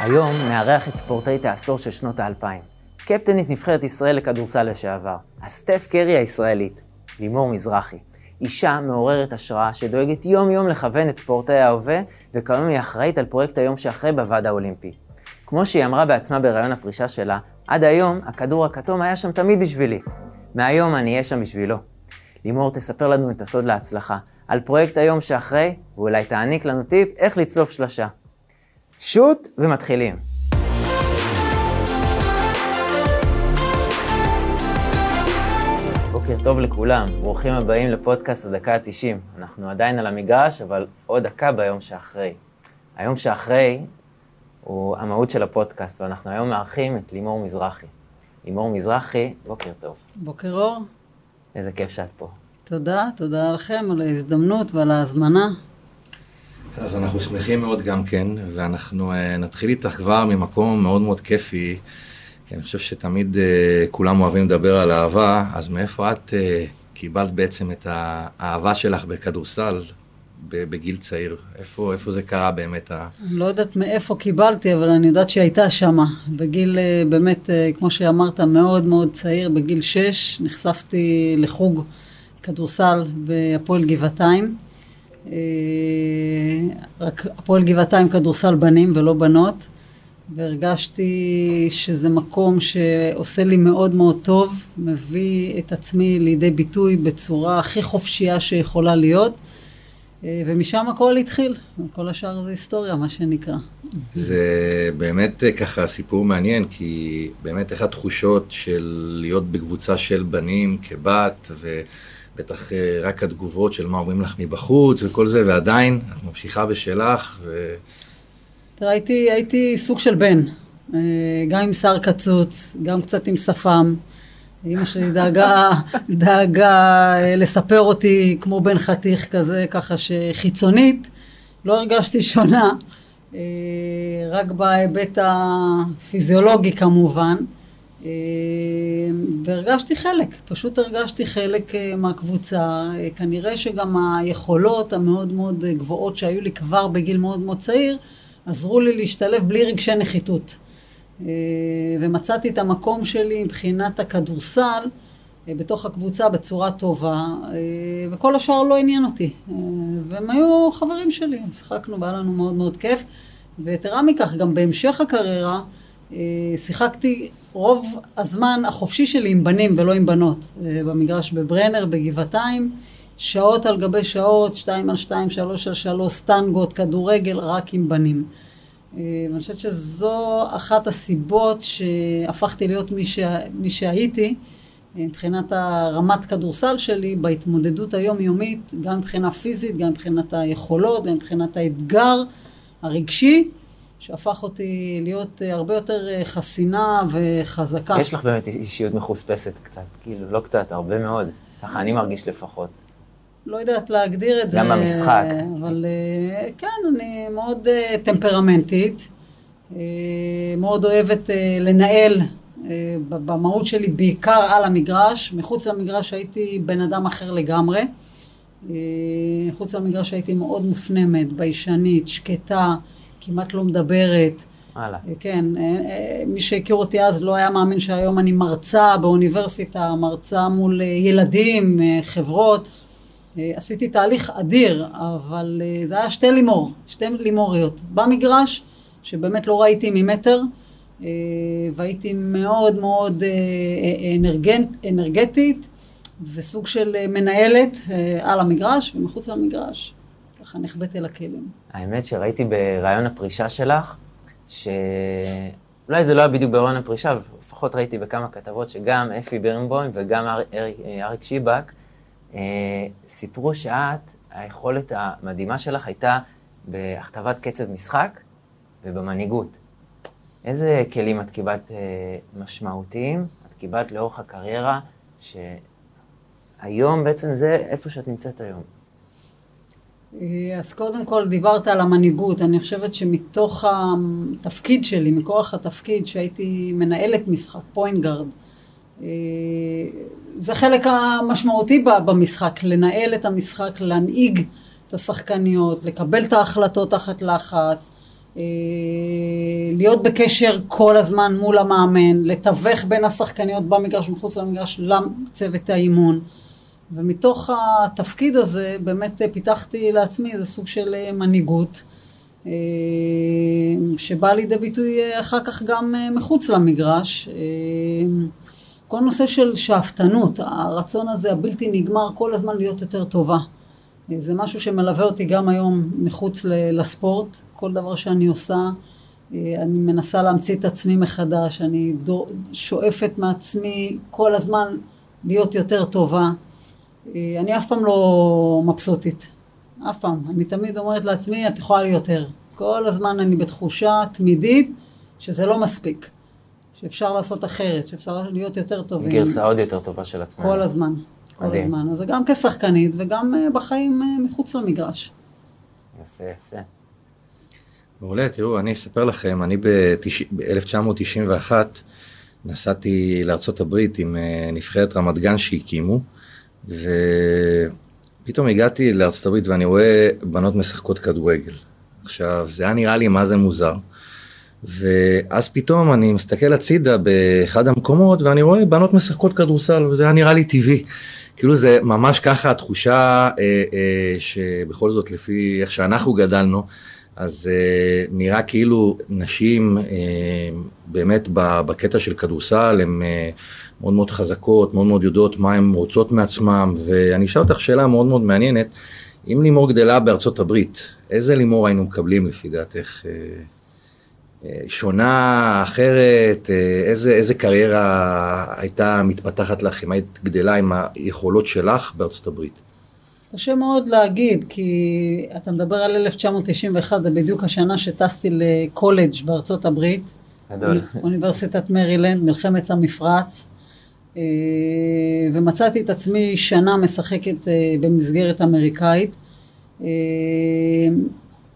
היום נארח את ספורטאית העשור של שנות האלפיים. קפטנית נבחרת ישראל לכדורסל לשעבר, הסטף קרי הישראלית, לימור מזרחי. אישה מעוררת השראה שדואגת יום-יום לכוון את ספורטאי ההווה, וכיום היא אחראית על פרויקט היום שאחרי בוועד האולימפי. כמו שהיא אמרה בעצמה בראיון הפרישה שלה, עד היום הכדור הכתום היה שם תמיד בשבילי. מהיום אני אהיה שם בשבילו. לימור תספר לנו את הסוד להצלחה, על פרויקט היום שאחרי, ואולי תעניק לנו טיפ איך לצלוף שלושה. שוט ומתחילים. בוקר טוב לכולם, ברוכים הבאים לפודקאסט הדקה ה-90. אנחנו עדיין על המגרש, אבל עוד דקה ביום שאחרי. היום שאחרי הוא המהות של הפודקאסט, ואנחנו היום מארחים את לימור מזרחי. לימור מזרחי, בוקר טוב. בוקר אור. איזה כיף שאת פה. תודה, תודה לכם על ההזדמנות ועל ההזמנה. אז אנחנו שמחים מאוד גם כן, ואנחנו uh, נתחיל איתך כבר ממקום מאוד מאוד כיפי, כי אני חושב שתמיד uh, כולם אוהבים לדבר על אהבה, אז מאיפה את uh, קיבלת בעצם את האהבה שלך בכדורסל בגיל צעיר? איפה, איפה זה קרה באמת? אני לא יודעת מאיפה קיבלתי, אבל אני יודעת שהייתה שמה. בגיל באמת, כמו שאמרת, מאוד מאוד צעיר, בגיל שש, נחשפתי לחוג כדורסל בהפועל גבעתיים. אה, רק הפועל גבעתיים כדורסל בנים ולא בנות, והרגשתי שזה מקום שעושה לי מאוד מאוד טוב, מביא את עצמי לידי ביטוי בצורה הכי חופשייה שיכולה להיות. אה, ומשם הכל התחיל, כל השאר זה היסטוריה, מה שנקרא. זה באמת אה, ככה סיפור מעניין, כי באמת איך התחושות של להיות בקבוצה של בנים כבת, ו... בטח אה, רק התגובות של מה אומרים לך מבחוץ וכל זה, ועדיין את ממשיכה בשלך. ו... תראה, הייתי, הייתי סוג של בן, אה, גם עם שיער קצוץ, גם קצת עם שפם. אימא שלי דאגה, דאגה אה, לספר אותי כמו בן חתיך כזה, ככה שחיצונית לא הרגשתי שונה, רק בהיבט הפיזיולוגי כמובן. אה, והרגשתי חלק, פשוט הרגשתי חלק אה, מהקבוצה. אה, כנראה שגם היכולות המאוד מאוד גבוהות שהיו לי כבר בגיל מאוד מאוד צעיר, עזרו לי להשתלב בלי רגשי נחיתות. ומצאתי את המקום שלי מבחינת הכדורסל בתוך הקבוצה בצורה טובה, וכל השאר לא עניין אותי. והם היו חברים שלי, שיחקנו והיה לנו מאוד מאוד כיף. ויתרה מכך, גם בהמשך הקריירה, שיחקתי רוב הזמן החופשי שלי עם בנים ולא עם בנות. אה, במגרש בברנר, בגבעתיים, שעות על גבי שעות, שתיים על שתיים, שלוש על שלוש, סטנגות, כדורגל, רק עם בנים. אה, ואני חושבת שזו אחת הסיבות שהפכתי להיות מי, ש... מי שהייתי, אה, מבחינת הרמת כדורסל שלי, בהתמודדות היומיומית, גם מבחינה פיזית, גם מבחינת היכולות, גם מבחינת האתגר הרגשי. שהפך אותי להיות אה, הרבה יותר אה, חסינה וחזקה. יש לך באמת אישיות מחוספסת קצת, כאילו, לא קצת, הרבה מאוד. ככה אני מרגיש לפחות. לא יודעת להגדיר את זה. גם במשחק. אבל אה, כן, אני מאוד טמפרמנטית, מאוד אוהבת לנהל במהות שלי, בעיקר על המגרש. מחוץ למגרש הייתי בן אדם אחר לגמרי. מחוץ למגרש הייתי מאוד מופנמת, ביישנית, שקטה. כמעט לא מדברת. וואלה. כן, אה, אה, מי שהכיר אותי אז לא היה מאמין שהיום אני מרצה באוניברסיטה, מרצה מול אה, ילדים, חברות. עשיתי תהליך אדיר, אבל זה היה שתי לימור, שתי לימוריות. במגרש, שבאמת לא ראיתי ממטר, והייתי מאוד מאוד אנרגט, אנרגטית, וסוג של מנהלת על המגרש ומחוץ למגרש. ככה נחבאת אל הכלים. האמת שראיתי בריאיון הפרישה שלך, שאולי זה לא היה בדיוק בריאיון הפרישה, לפחות ראיתי בכמה כתבות שגם אפי בירנבוים וגם אריק, אריק שיבק אה, סיפרו שאת, היכולת המדהימה שלך הייתה בהכתבת קצב משחק ובמנהיגות. איזה כלים את קיבלת אה, משמעותיים, את קיבלת לאורך הקריירה, שהיום בעצם זה איפה שאת נמצאת היום? אה, אז קודם כל דיברת על המנהיגות, אני חושבת שמתוך התפקיד שלי, מכוח התפקיד שהייתי מנהלת משחק, פוינט גארד, אה, זה חלק המשמעותי במשחק, לנהל את המשחק, להנהיג את השחקניות, לקבל את ההחלטות תחת לחץ, אה, להיות בקשר כל הזמן מול המאמן, לתווך בין השחקניות במגרש ומחוץ למגרש לצוות האימון. ומתוך התפקיד הזה באמת פיתחתי לעצמי איזה סוג של מנהיגות. אה, שבא לידי ביטוי אה, אחר כך גם אה, מחוץ למגרש. כל נושא של שאפתנות, הרצון הזה הבלתי נגמר כל הזמן להיות יותר טובה. זה משהו שמלווה אותי גם היום מחוץ לספורט, כל דבר שאני עושה, אני מנסה להמציא את עצמי מחדש, אני שואפת מעצמי כל הזמן להיות יותר טובה. אני אף פעם לא מבסוטית, אף פעם. אני תמיד אומרת לעצמי, את יכולה להיות יותר. כל הזמן אני בתחושה תמידית שזה לא מספיק. שאפשר לעשות אחרת, שאפשר להיות יותר טובים. גרסה עוד יותר טובה של עצמנו. כל הזמן. כל מדהים. הזמן. אז זה גם כשחקנית וגם אה, בחיים אה, מחוץ למגרש. יפה, יפה. מעולה, תראו, אני אספר לכם, אני ב-1991 נסעתי לארה"ב עם אה, נבחרת רמת גן שהקימו, ו... פתאום הגעתי לארצות הברית ואני רואה בנות משחקות כדורגל. עכשיו, זה היה נראה לי מה זה מוזר. ואז פתאום אני מסתכל הצידה באחד המקומות ואני רואה בנות משחקות כדורסל וזה היה נראה לי טבעי. כאילו זה ממש ככה התחושה אה, אה, שבכל זאת לפי איך שאנחנו גדלנו, אז אה, נראה כאילו נשים אה, באמת בקטע של כדורסל הן אה, מאוד מאוד חזקות, מאוד מאוד יודעות מה הן רוצות מעצמם, ואני אשאל אותך שאלה מאוד מאוד מעניינת, אם לימור גדלה בארצות הברית, איזה לימור היינו מקבלים לפי דעתך? אה, אה, שונה, אחרת, אה, איזה, איזה קריירה הייתה מתפתחת לך אם היית גדלה עם היכולות שלך בארצות הברית? קשה מאוד להגיד, כי אתה מדבר על 1991, זה בדיוק השנה שטסתי לקולג' בארצות הברית. גדול. אוניברסיטת מרילנד, מלחמת המפרץ. אה, ומצאתי את עצמי שנה משחקת אה, במסגרת אמריקאית. אה,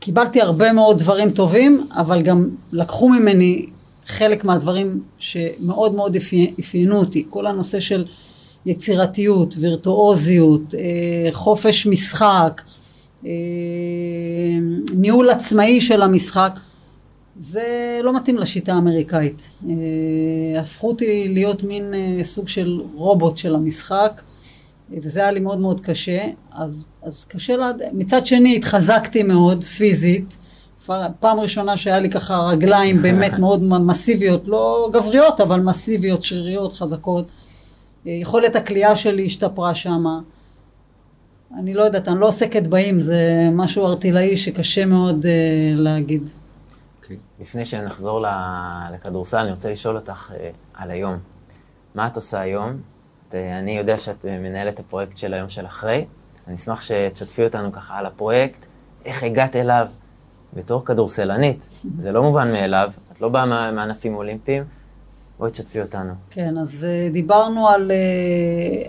קיבלתי הרבה מאוד דברים טובים, אבל גם לקחו ממני חלק מהדברים שמאוד מאוד אפיינו אותי. כל הנושא של יצירתיות, וירטואוזיות, חופש משחק, ניהול עצמאי של המשחק. זה לא מתאים לשיטה האמריקאית. אה, הפכו אותי להיות מין אה, סוג של רובוט של המשחק, וזה היה לי מאוד מאוד קשה. אז, אז קשה לה... מצד שני התחזקתי מאוד פיזית. פעם ראשונה שהיה לי ככה רגליים באמת מאוד מסיביות, לא גבריות, אבל מסיביות, שריריות, חזקות. אה, יכולת הכלייה שלי השתפרה שמה. אני לא יודעת, אני לא עוסקת באים, זה משהו ארטילאי שקשה מאוד uh, להגיד. אוקיי. לפני שנחזור לכדורסל, אני רוצה לשאול אותך אה, על היום. מה את עושה היום? את, אה, אני יודע שאת אה, מנהלת את הפרויקט של היום של אחרי. אני אשמח שתשתפי אותנו ככה על הפרויקט, איך הגעת אליו בתור כדורסלנית. זה לא מובן מאליו, את לא באה מענפים אולימפיים. בואי תשתפי אותנו. כן, אז דיברנו על,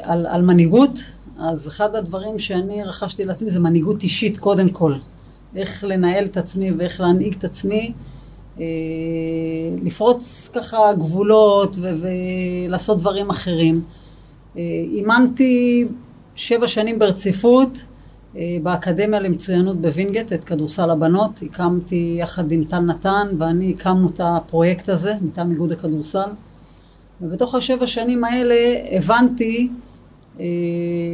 על, על מנהיגות. אז אחד הדברים שאני רכשתי לעצמי זה מנהיגות אישית קודם כל. איך לנהל את עצמי ואיך להנהיג את עצמי, לפרוץ ככה גבולות ולעשות דברים אחרים. אה, אימנתי שבע שנים ברציפות אה, באקדמיה למצוינות בווינגייט, את כדורסל הבנות. הקמתי יחד עם טל נתן ואני הקמנו את הפרויקט הזה מטעם איגוד הכדורסל. ובתוך השבע שנים האלה הבנתי אה,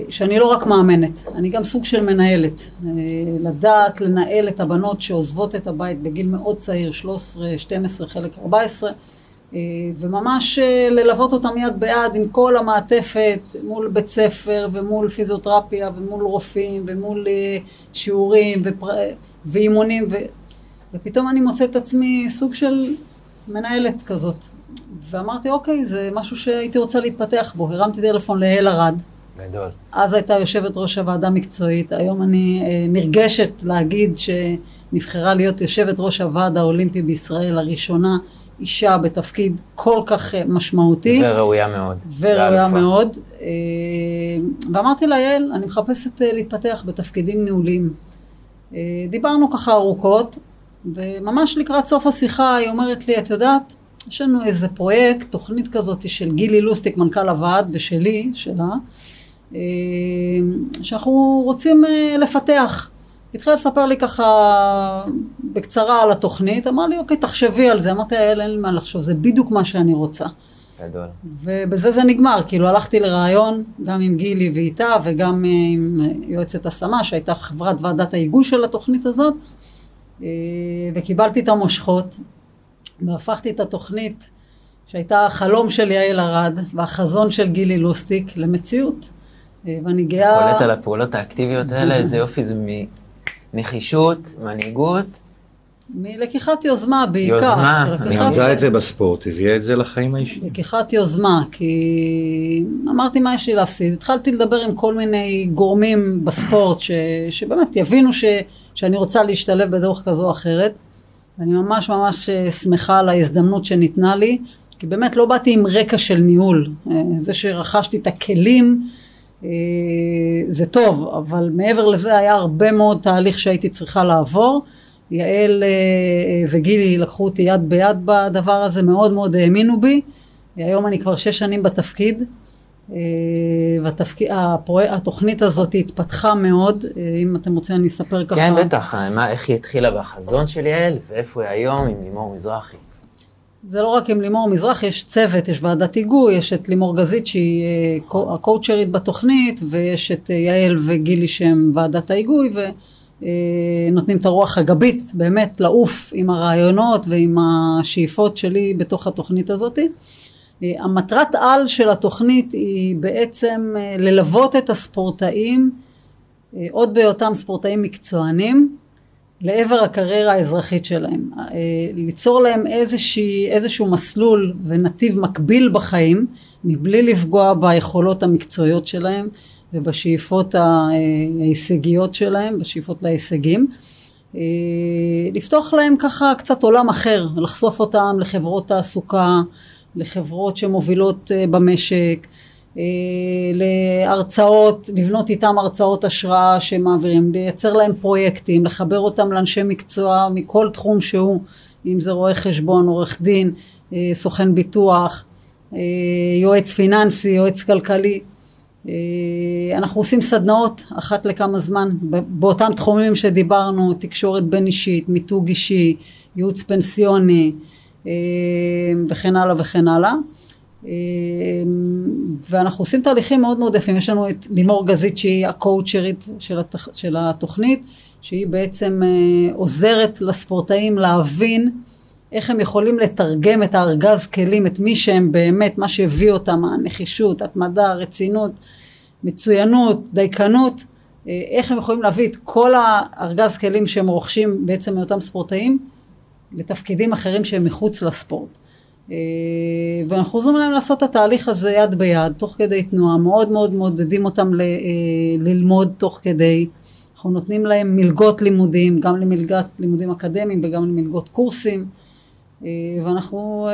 שאני לא רק מאמנת, אני גם סוג של מנהלת. אה, לדעת לנהל את הבנות שעוזבות את הבית בגיל מאוד צעיר, 13, 12, חלק 14, אה, וממש ללוות אותם יד ביד עם כל המעטפת מול בית ספר ומול פיזיותרפיה ומול רופאים ומול שיעורים ופר... ואימונים ו... ופתאום אני מוצאת את עצמי סוג של מנהלת כזאת. ואמרתי, אוקיי, זה משהו שהייתי רוצה להתפתח בו. הרמתי טלפון לאל ארד, גדול. אז הייתה יושבת ראש הוועדה המקצועית, היום אני אה, נרגשת להגיד שנבחרה להיות יושבת ראש הוועד האולימפי בישראל הראשונה, אישה בתפקיד כל כך אה, משמעותי. וראויה מאוד. וראויה מאוד. אה, ואמרתי לה, יעל, אני מחפשת אה, להתפתח בתפקידים ניהוליים. אה, דיברנו ככה ארוכות, וממש לקראת סוף השיחה היא אומרת לי, את יודעת, יש לנו איזה פרויקט, תוכנית כזאת של גילי לוסטיק, מנכ"ל הוועד, ושלי, שלה, שאנחנו רוצים אה, לפתח. התחיל לספר לי ככה בקצרה על התוכנית, אמר לי, אוקיי, תחשבי על זה. אמרתי, אין לי מה לחשוב, זה בדיוק מה שאני רוצה. גדול. ובזה זה נגמר, כאילו הלכתי לראיון, גם עם גילי ואיתה, וגם אה, עם אה, יועצת השמה, שהייתה חברת ועדת ההיגוי של התוכנית הזאת, אה, וקיבלתי את המושכות, והפכתי את התוכנית, שהייתה החלום של יעל ארד, והחזון של גילי לוסטיק, למציאות. ואני גאה... קולט על הפעולות האקטיביות האלה, איזה יופי, זה מנחישות, מנהיגות. מלקיחת יוזמה בעיקר. יוזמה, אני למדה את זה בספורט, הביאה את זה לחיים האישיים. לקיחת יוזמה, כי אמרתי מה יש לי להפסיד. התחלתי לדבר עם כל מיני גורמים בספורט, ש... שבאמת יבינו ש... שאני רוצה להשתלב בדרך כזו או אחרת. ואני ממש ממש אה, שמחה על ההזדמנות שניתנה לי, כי באמת לא באתי עם רקע של ניהול. אה, זה שרכשתי את הכלים, זה טוב, אבל מעבר לזה היה הרבה מאוד תהליך שהייתי צריכה לעבור. יעל אה, וגילי לקחו אותי יד ביד בדבר הזה, מאוד מאוד האמינו בי. היום אני כבר שש שנים בתפקיד, אה, והתוכנית הזאת התפתחה מאוד. אם אתם רוצים אני אספר ככה. כן, בטח. מה, איך היא התחילה בחזון של יעל, ואיפה היא היום עם לימור מזרחי. זה לא רק עם לימור מזרח, יש צוות, יש ועדת היגוי, יש את לימור גזית שהיא אה, הקואוצ'רית בתוכנית, ויש את אה, יעל וגילי שהם ועדת ההיגוי, ונותנים את הרוח הגבית באמת לעוף עם הרעיונות ועם השאיפות שלי בתוך התוכנית הזאת. אה, המטרת על של התוכנית היא בעצם ללוות את הספורטאים, עוד בהיותם ספורטאים מקצוענים, לעבר הקריירה האזרחית שלהם, אה, ליצור להם איזושהי, איזשהו מסלול ונתיב מקביל בחיים, מבלי לפגוע ביכולות המקצועיות שלהם ובשאיפות ההישגיות שלהם, בשאיפות להישגים. אה, לפתוח להם ככה קצת עולם אחר, לחשוף אותם לחברות תעסוקה, לחברות שמובילות אה, במשק, אה, להרצאות, לבנות איתם הרצאות השראה שמעבירים, לייצר להם פרויקטים, לחבר אותם לאנשי מקצוע מכל תחום שהוא, אם זה רואה חשבון, עורך דין, אה, סוכן ביטוח, אה, יועץ פיננסי, יועץ כלכלי. אנחנו עושים סדנאות אחת לכמה זמן באותם תחומים שדיברנו, תקשורת בין אישית, מיתוג אישי, ייעוץ פנסיוני וכן הלאה וכן הלאה. אמ, ואנחנו עושים תהליכים מאוד מאוד יפים. יש לנו את לימור גזית שהיא הקואוצ'רית של. של התוכנית, שהיא בעצם אה, עוזרת לספורטאים להבין איך הם יכולים לתרגם את הארגז כלים, את מי שהם באמת, מה שהביא אותם, הנחישות, התמדה, רצינות, מצוינות, דייקנות, אה, איך הם יכולים להביא את כל הארגז כלים שהם רוכשים בעצם מאותם ספורטאים לתפקידים אחרים שהם מחוץ לספורט. אה, ואנחנו עוזרים להם לעשות את התהליך הזה יד ביד, תוך כדי תנועה, מאוד מאוד מעודדים אותם ל, אה, ללמוד תוך כדי. אנחנו נותנים להם מלגות לימודים, גם למלגת לימודים אקדמיים וגם למלגות קורסים. אה, ואנחנו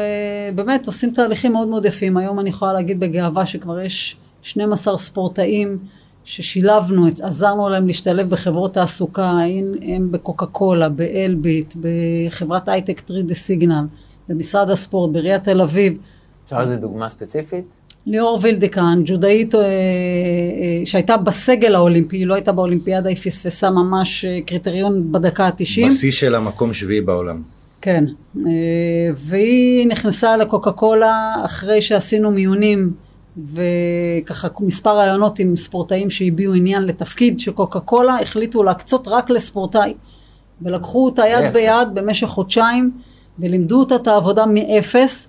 באמת עושים תהליכים מאוד מאוד יפים. היום אני יכולה להגיד בגאווה שכבר יש 12 ספורטאים ששילבנו, עזרנו להם להשתלב בחברות תעסוקה, הם בקוקה קולה, באלביט, בחברת הייטק 3D סיגנל. במשרד הספורט, בעיריית תל אביב. אפשר איזה דוגמה ספציפית? ליאור וילדקן, ג'ודאית אה, אה, שהייתה בסגל האולימפי, היא לא הייתה באולימפיאדה, היא פספסה ממש אה, קריטריון בדקה ה-90. בשיא של המקום שביעי בעולם. כן, והיא נכנסה לקוקה קולה אחרי שעשינו מיונים וככה מספר רעיונות עם ספורטאים שהביעו עניין לתפקיד שקוקה קולה החליטו להקצות רק לספורטאי ולקחו אותה יד ביד במשך חודשיים ולימדו אותה את העבודה מאפס,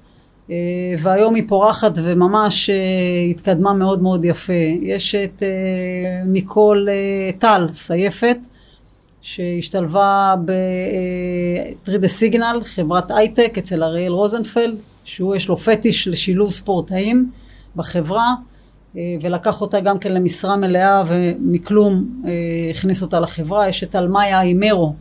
אה, והיום היא פורחת וממש אה, התקדמה מאוד מאוד יפה. יש את אה, ניקול טל, סייפת, שהשתלבה ב-3D סיגנל, חברת הייטק אצל אריאל רוזנפלד, שהוא יש לו פטיש לשילוב ספורטאים בחברה. ולקח אותה גם כן למשרה מלאה ומכלום הכניס אותה לחברה. יש את אלמאיה אימרו,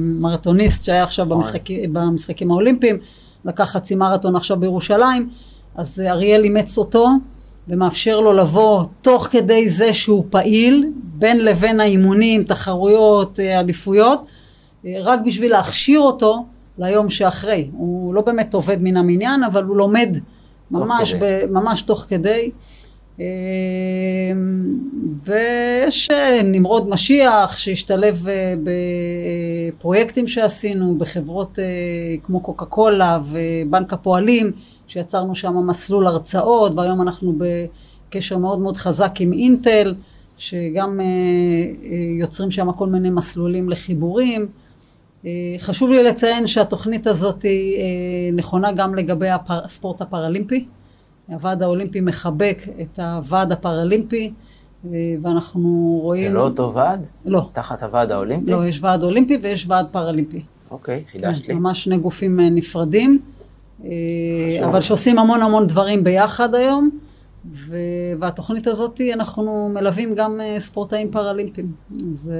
מרתוניסט שהיה עכשיו נכון. במשחקים, במשחקים האולימפיים, לקח חצי מרתון עכשיו בירושלים, אז אריאל אימץ אותו ומאפשר לו לבוא תוך כדי זה שהוא פעיל, בין לבין האימונים, תחרויות, אליפויות, רק בשביל להכשיר אותו ליום שאחרי. הוא לא באמת עובד מן המניין, אבל הוא לומד ממש, תוך ב, ממש תוך כדי. ויש אה, נמרוד משיח שהשתלב אה, בפרויקטים שעשינו בחברות אה, כמו קוקה קולה ובנק הפועלים שיצרנו שם מסלול הרצאות והיום אנחנו בקשר מאוד מאוד חזק עם אינטל שגם יוצרים שם כל מיני מסלולים לחיבורים. חשוב לי לציין שהתוכנית הזאת היא נכונה גם לגבי הספורט הפראלימפי. הוועד האולימפי מחבק את הוועד הפראלימפי. ואנחנו רואים... זה לא אותו ועד? לא. תחת הוועד האולימפי? לא, יש ועד אולימפי ויש ועד פראלימפי. אוקיי, חידשת כן, לי. ממש שני גופים אה, נפרדים, אה, אבל שעושים המון המון דברים ביחד היום, ו... והתוכנית הזאת, אנחנו מלווים גם אה, ספורטאים פראלימפיים. זה...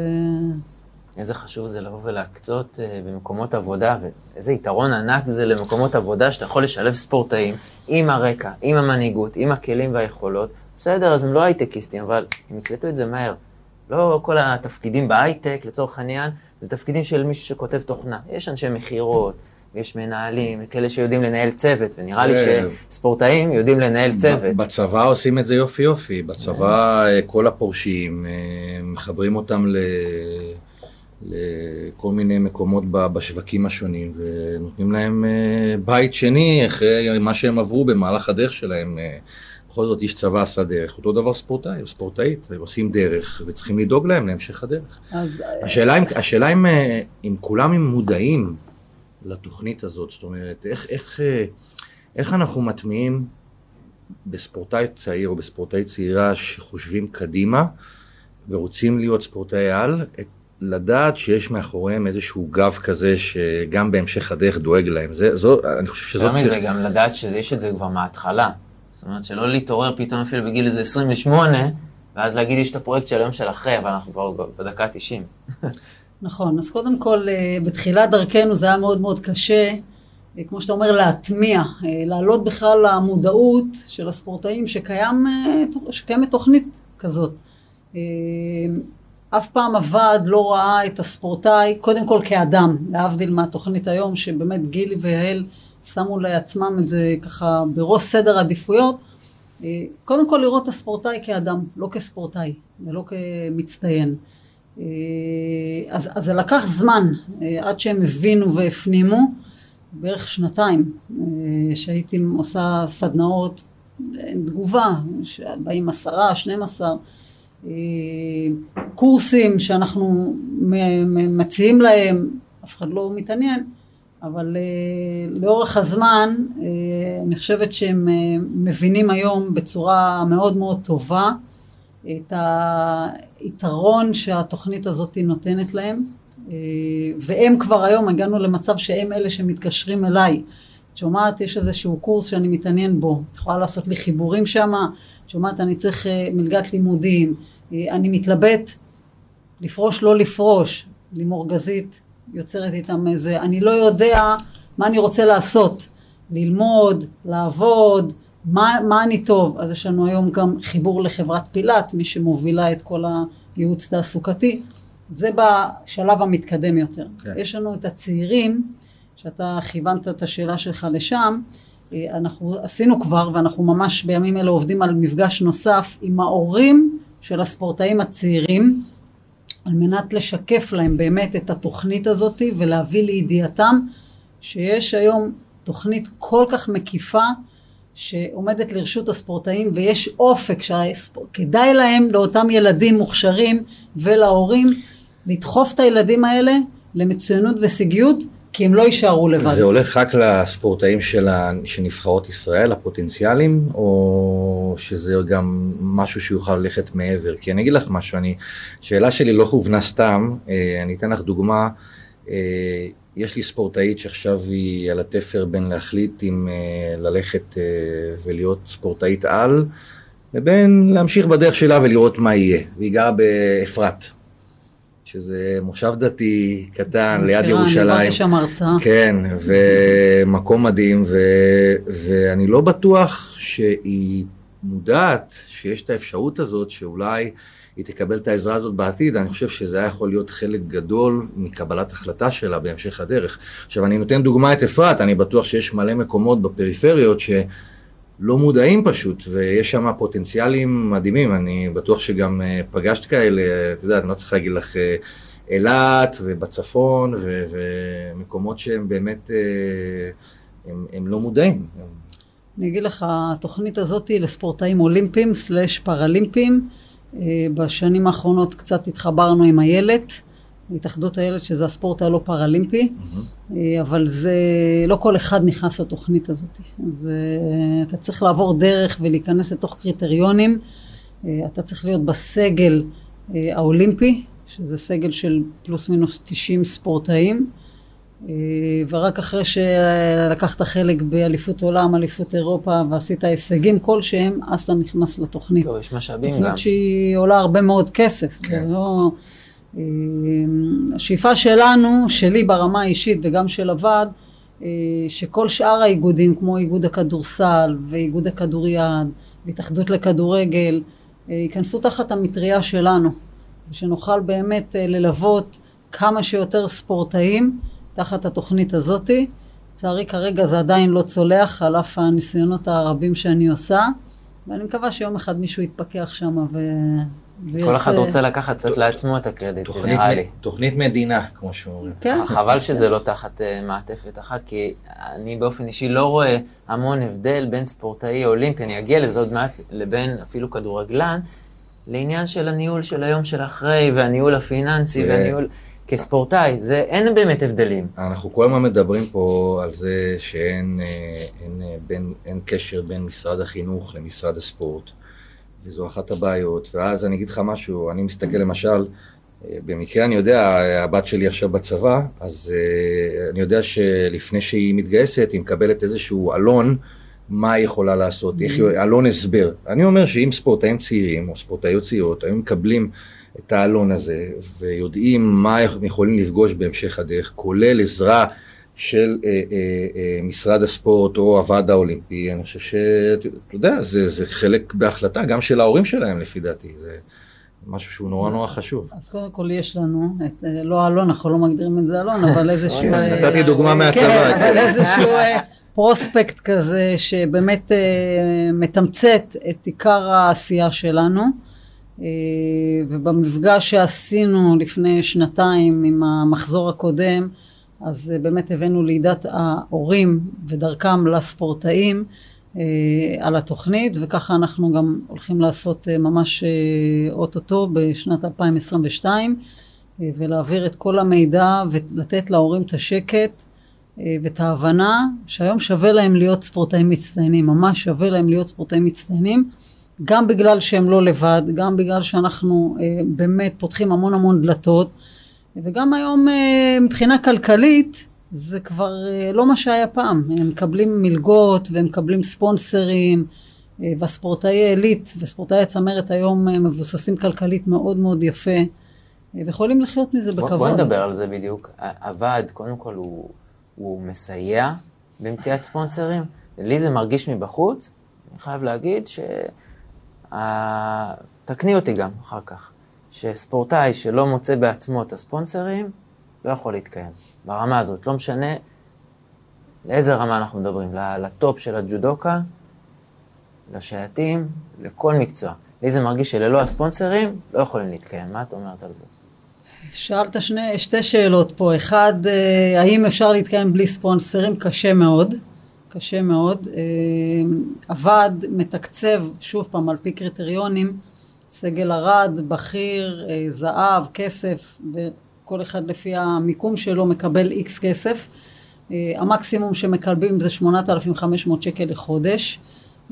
איזה חשוב זה לבוא ולהקצות במקומות עבודה, ואיזה יתרון ענק זה למקומות עבודה שאתה יכול לשלב ספורטאים עם הרקע, עם המנהיגות, עם הכלים והיכולות, בסדר, אז הם לא הייטקיסטים, אבל הם יקלטו את זה מהר. לא כל התפקידים בהייטק, לצורך העניין, זה תפקידים של מישהו שכותב תוכנה. יש אנשי מכירות, יש מנהלים, כאלה שיודעים לנהל צוות, ונראה לי שספורטאים יודעים לנהל צוות. בצבא עושים את זה יופי יופי. בצבא אה, כל הפורשים, אה, מחברים אותם ל... לכל מיני מקומות בשווקים השונים, ונותנים להם אה, בית שני אחרי מה שהם עברו במהלך הדרך שלהם. בכל זאת איש צבא עשה דרך, אותו דבר ספורטאי או ספורטאית, הם עושים דרך וצריכים לדאוג להם להמשך הדרך. אז... השאלה, אם, השאלה אם, אה, אם כולם הם מודעים לתוכנית הזאת, זאת אומרת, איך, איך, אה, איך אנחנו מטמיעים בספורטאי צעיר או בספורטאי צעירה שחושבים קדימה ורוצים להיות ספורטאי על, את, לדעת שיש מאחוריהם איזשהו גב כזה שגם בהמשך הדרך דואג להם. זה, זו, אני חושב שזאת... יותר מזה, גם לדעת שיש את זה כבר מההתחלה. זאת אומרת, שלא להתעורר פתאום אפילו בגיל איזה 28, ואז להגיד, יש את הפרויקט של היום של אחרי, אבל אנחנו כבר בדקה ה-90. נכון, אז קודם כל, אה, בתחילת דרכנו זה היה מאוד מאוד קשה, אה, כמו שאתה אומר, להטמיע, אה, להעלות בכלל למודעות של הספורטאים שקיים, שקיימת תוכנית כזאת. אף פעם הוועד לא ראה את הספורטאי, קודם כל כאדם, להבדיל מהתוכנית היום, שבאמת גילי ויעל שמו לעצמם את זה ככה בראש סדר עדיפויות, אה, קודם כל לראות את הספורטאי כאדם, לא כספורטאי ולא כמצטיין. אה, אז, אז זה לקח זמן אה, עד שהם הבינו והפנימו, בערך שנתיים, שהייתי עושה סדנאות, תגובה, באים עשרה, שנים עשר, קורסים שאנחנו מציעים להם, אף אחד לא מתעניין. אבל uh, לאורך הזמן, uh, אני חושבת שהם uh, מבינים היום בצורה מאוד מאוד טובה את היתרון שהתוכנית הזאת נותנת להם, והם כבר היום, הגענו למצב שהם אלה שמתקשרים אליי. שומעת, יש איזשהו קורס שאני מתעניין בו, את יכולה לעשות לי חיבורים שם, את שומעת, אני צריך uh, מלגת לימודים, uh, אני מתלבט לפרוש, לא לפרוש, לימור גזית, יוצרת איתם איזה, אני לא יודע מה אני רוצה לעשות, ללמוד, לעבוד, מה, מה אני טוב. אז יש לנו היום גם חיבור לחברת פילת, מי שמובילה את כל הייעוץ תעסוקתי. זה בשלב המתקדם יותר. כן. יש לנו את הצעירים, שאתה כיוונת את השאלה שלך לשם, אה, אנחנו עשינו כבר, ואנחנו ממש בימים אלה עובדים על מפגש נוסף עם ההורים של הספורטאים הצעירים, על מנת לשקף להם באמת את התוכנית הזאת ולהביא לידיעתם שיש היום תוכנית כל כך מקיפה שעומדת לרשות הספורטאים ויש אופק שכדאי להם לאותם ילדים מוכשרים ולהורים לדחוף את הילדים האלה למצוינות ושגיות כי הם לא יישארו לבד. זה הולך רק לספורטאים של, נבחרות ישראל, הפוטנציאליים, או שזה גם משהו שיוכל ללכת מעבר? כי אני אגיד לך משהו, אני, שאלה שלי לא הובנה סתם, אה, אני אתן לך דוגמה, אה, יש לי ספורטאית שעכשיו היא על התפר בין להחליט אם אה, ללכת ולהיות ספורטאית על, לבין להמשיך בדרך שלה ולראות מה יהיה, והיא גרה באפרת. שזה מושב דתי קטן ליד ירושלים. אני שם הרצאה. כן, ומקום מדהים, ו, ואני לא בטוח שהיא מודעת שיש את האפשרות הזאת שאולי היא תקבל את העזרה הזאת בעתיד, אני חושב שזה היה יכול להיות חלק גדול מקבלת החלטה שלה בהמשך הדרך. עכשיו, אני נותן דוגמא את אפרת, אני בטוח שיש מלא מקומות בפריפריות ש... לא מודעים פשוט, ויש שם פוטנציאלים מדהימים, אני בטוח שגם אה, פגשת כאלה, את יודעת, אני לא צריך להגיד לך אה, אילת ובצפון, ו- ומקומות שהם באמת, אה, הם, הם לא מודעים. אני אגיד לך, התוכנית הזאת היא לספורטאים אולימפיים סלאש פראלימפיים. בשנים האחרונות קצת התחברנו עם איילת. התאחדות הילד, שזה הספורט הלא פראלימפי, mm-hmm. אבל זה, לא כל אחד נכנס לתוכנית הזאת. אז אה, אתה צריך לעבור דרך ולהיכנס לתוך קריטריונים. אה, אתה צריך להיות בסגל האולימפי, שזה סגל של פלוס מינוס 90 ספורטאים. ורק אחרי שלקחת חלק באליפות עולם, אליפות אירופה ועשית הישגים כלשהם, אז אתה נכנס לתוכנית. טוב, יש משאבים גם. תוכנית שהיא עולה הרבה מאוד כסף. כן. זה לא... אמ, השאיפה שלנו, שלי ברמה האישית וגם של הוועד, אה, שכל שאר האיגודים, כמו איגוד הכדורסל ואיגוד הכדוריד והתאחדות לכדורגל, אה, ייכנסו תחת המטריה שלנו, ושנוכל באמת אה, ללוות כמה שיותר ספורטאים תחת התוכנית הזאתי. לצערי כרגע זה עדיין לא צולח, על אף הניסיונות הרבים שאני עושה, ואני מקווה שיום אחד מישהו יתפכח שם ו... כל אחד רוצה לקחת קצת לעצמו את הקרדיט, נראה לי. תוכנית מדינה, כמו שאומרים. כן. חבל שזה לא תחת אה, מעטפת אחת, כי אני באופן אישי לא רואה המון הבדל בין ספורטאי אולימפי, אני אגיע לזה עוד מעט, לבין אפילו כדורגלן, לעניין של הניהול של היום של אחרי, והניהול הפיננסי, והניהול... כספורטאי, זה, אין באמת הבדלים. אנחנו כל הזמן מדברים פה על זה שאין אה, אין, אה, בין, אין קשר בין משרד החינוך למשרד הספורט. וזו אחת הבעיות. ואז אני אגיד לך משהו, אני מסתכל למשל, אה, במקרה אני יודע, הבת שלי עכשיו בצבא, אז uh, אני יודע שלפני שהיא מתגייסת, היא מקבלת איזשהו עלון, מה היא יכולה לעשות, איך היא, עלון הסבר. אני אומר שאם ספורטאים צעירים או ספורטאיות צעירות היו מקבלים את העלון הזה ויודעים מה הם יכולים לפגוש בהמשך הדרך, כולל עזרה של אה, אה, אה, משרד הספורט או הוועד האולימפי, אני חושב שאתה יודע, זה, זה חלק בהחלטה גם של ההורים שלהם לפי דעתי, זה משהו שהוא נורא נורא חשוב. אז קודם כל יש לנו, את, אה, לא אלון, אנחנו לא מגדירים את זה אלון, אבל איזשהו... אה, נתתי דוגמה מהצבא. כן, אבל איזשהו אה, פרוספקט כזה שבאמת מתמצת את עיקר העשייה שלנו. ובמפגש שעשינו לפני שנתיים עם המחזור הקודם, אז אה, באמת הבאנו לידת ההורים ודרכם לספורטאים אה, על התוכנית, וככה אנחנו גם הולכים לעשות אה, ממש אוטוטו בשנת 2022, ולהעביר את כל המידע ולתת להורים את השקט ואת ההבנה שהיום שווה להם להיות ספורטאים מצטיינים, ממש שווה להם להיות ספורטאים מצטיינים, גם בגלל שהם לא לבד, גם בגלל שאנחנו באמת פותחים המון המון דלתות. וגם היום אה, מבחינה כלכלית זה כבר אה, לא מה שהיה פעם. הם מקבלים מלגות והם מקבלים ספונסרים, אה, והספורטאי עילית וספורטאי הצמרת היום מבוססים כלכלית מאוד מאוד יפה, ויכולים לחיות מזה בכבוד. בוא נדבר על זה בדיוק. הוועד, קודם כל, הוא, הוא מסייע במציאת ספונסרים. לי זה מרגיש מבחוץ, אני חייב להגיד ש... תקני אותי גם אחר כך. שספורטאי שלא מוצא בעצמו את הספונסרים, לא יכול להתקיים. ברמה הזאת, לא משנה לאיזה רמה אנחנו מדברים, לטופ של הג'ודוקה, לשייטים, לכל מקצוע. לי זה מרגיש שללא הספונסרים לא יכולים להתקיים. מה את אומרת על זה? שאלת שני, שתי שאלות פה. אחד, אה, האם אפשר להתקיים בלי ספונסרים? קשה מאוד. קשה מאוד. אה, הוועד מתקצב, שוב פעם, על פי קריטריונים, סגל ערד, בכיר, אה, זהב, כסף, וכל אחד לפי המיקום שלו מקבל איקס כסף. אה, המקסימום שמקבלים זה 8,500 שקל לחודש,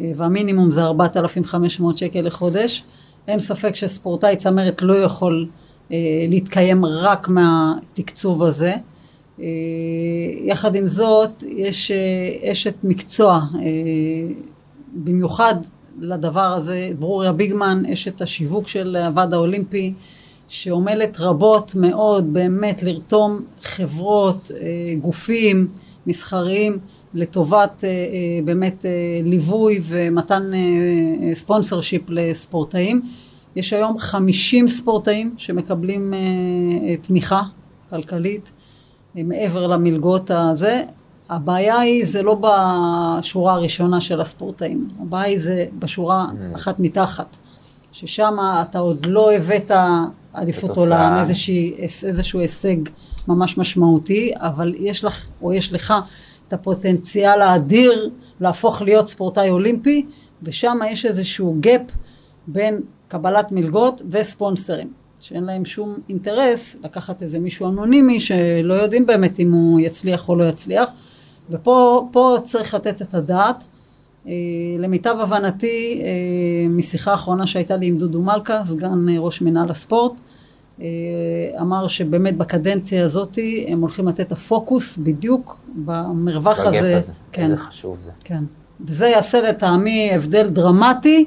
אה, והמינימום זה 4,500 שקל לחודש. אין ספק שספורטאי צמרת לא יכול להתקיים רק מהתקצוב הזה. יחד עם זאת, יש אשת מקצוע, במיוחד לדבר הזה, ברוריה ביגמן, אשת השיווק של הוועד האולימפי, שעומלת רבות מאוד באמת לרתום חברות, אה, גופים מסחריים לטובת אה, אה, באמת ליווי ומתן ספונסר שיפ לספורטאים. יש היום 50 ספורטאים שמקבלים תמיכה כלכלית מעבר למלגות הזה. הבעיה היא, זה לא בשורה הראשונה של הספורטאים, הבעיה היא זה בשורה Mm. אחת מתחת, ששם אתה עוד לא הבאת אליפות. עולם, איזושהי, איזשהו הישג ממש משמעותי, אבל יש לך, או יש לך, את הפוטנציאל האדיר להפוך להיות ספורטאי אולימפי, ושם יש איזשהו gap בין קבלת מלגות וספונסרים, שאין להם שום אינטרס לקחת איזה מישהו אנונימי שלא יודעים באמת אם הוא יצליח או לא יצליח, ופה פה צריך לתת את הדעת. אה, למיטב הבנתי, אה, משיחה האחרונה שהייתה לי עם דודו מלכה, סגן אה, ראש מינהל הספורט, אמר שבאמת בקדנציה הזאת הם הולכים לתת את הפוקוס בדיוק במרווח הזה. הזה. כן, איזה חשוב זה. כן. וזה יעשה לטעמי הבדל דרמטי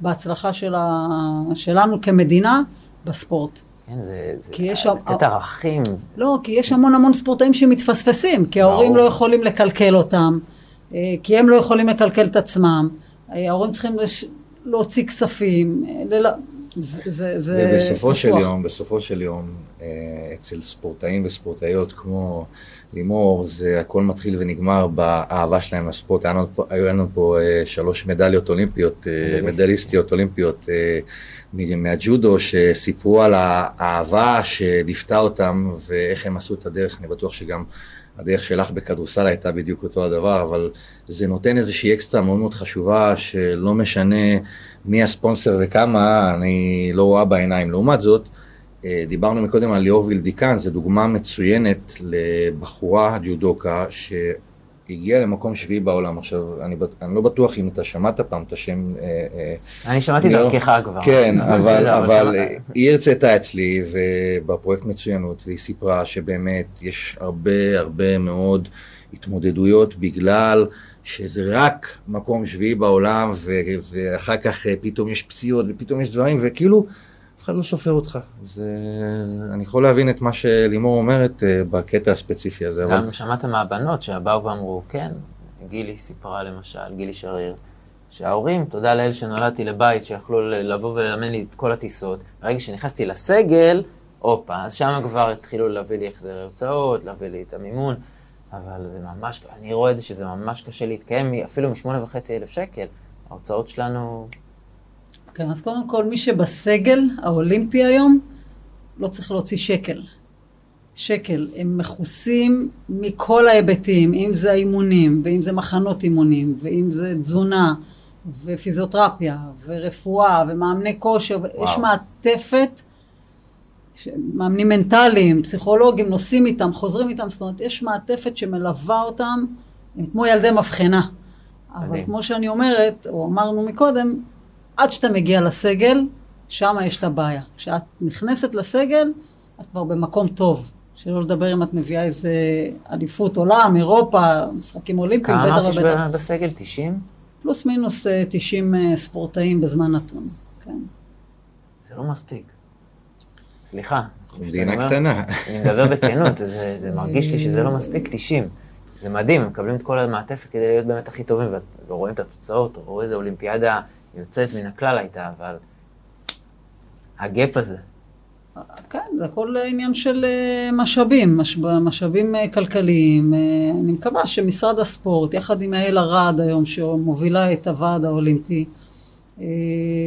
בהצלחה של ה... שלנו כמדינה בספורט. כן, זה... זה כי יש שם- לתת ערכים. לא, כי יש המון המון ספורטאים שמתפספסים, כי ההורים ברור. לא יכולים לקלקל אותם, אה, כי הם לא יכולים לקלקל את עצמם, אה, ההורים צריכים לש... להוציא כספים, אה, לל... זה, זה, זה ובסופו של קשוח. יום, בסופו של יום, אה, אצל ספורטאים וספורטאיות כמו לימור, זה הכל מתחיל ונגמר באהבה שלהם לספורט. פה- היו לנו פה אה, שלוש מדליות אולימפיות, אה, מדליסטיות. אולימפיות מהג'ודו, שסיפרו על האהבה שליוותה אותם ואיך הם עשו את הדרך. אני בטוח שגם הדרך שלך בכדורסל הייתה בדיוק אותו הדבר, אבל זה נותן איזושהי אקסטרה מאוד מאוד חשובה, שלא משנה מי הספונסר וכמה, אני לא רואה בעיניים. לעומת זאת, אה, דיברנו מקודם על ליאור וילדיקן, זו דוגמה מצוינת לבחורה ג'ודוקה שהגיעה למקום שביעי בעולם. עכשיו, אני, אני לא בטוח אם אתה שמעת פעם את השם... אה, אה, אני שמעתי ליאור. דרכך כבר. כן, אבל, אבל אה, היא הרצתה אצלי ובפרויקט מצוינות, והיא סיפרה שבאמת יש הרבה הרבה מאוד התמודדויות בגלל שזה רק מקום שביעי בעולם, ו- ואחר כך פתאום יש פציעות ופתאום יש דברים, וכאילו אחד לא סופר אותך. זה... אני יכול להבין את מה שלימור אומרת אה, בקטע הספציפי הזה, אבל גם שמעת מהבנות שבאו ואמרו, כן, גילי סיפרה למשל, גילי שריר, שההורים, תודה לאל שנולדתי לבית שיכלו לבוא ולאמן לי את כל הטיסות. ברגע שנכנסתי לסגל, הופה, אז שם כבר התחילו להביא לי החזרי הוצאות, להביא לי את המימון, אבל זה ממש, אני רואה את זה שזה ממש קשה להתקיים, אפילו משמונה וחצי אלף שקל. ההוצאות שלנו, כן, אז קודם כל, מי שבסגל האולימפי היום, לא צריך להוציא שקל. שקל. הם מכוסים מכל ההיבטים, אם זה האימונים, ואם זה מחנות אימונים, ואם זה תזונה, ופיזיותרפיה, ורפואה, ומאמני כושר, וואו. יש מעטפת, מאמנים מנטליים, פסיכולוגים, נוסעים איתם, חוזרים איתם, זאת אומרת, יש מעטפת שמלווה אותם, הם כמו ילדי מבחנה. אבל. כמו שאני אומרת, או אמרנו מקודם, עד שאתה מגיע לסגל, שם יש את הבעיה. כשאת נכנסת לסגל, את כבר במקום טוב. שלא לדבר אם את מביאה איזה אליפות עולם, אירופה, משחקים אולימפיים, כמה בטח אמרת ובטח. ב- בסגל? 90? פלוס מינוס אה, 90 אה, ספורטאים בזמן נתון. כן. זה לא מספיק. סליחה. מדינה קטנה. אני מדבר בכנות, זה, זה מרגיש לי שזה לא מספיק 90. זה מדהים, הם מקבלים את כל המעטפת כדי להיות באמת הכי טובים, ורואים את התוצאות, רואים איזה אולימפיאדה יוצאת מן הכלל הייתה, אבל הגאפ הזה, כן, זה הכל עניין של אה, משאבים, מש, משאבים אה, כלכליים. אה, אני מקווה שמשרד הספורט, יחד עם יעל ארד היום, שמובילה את הוועד האולימפי,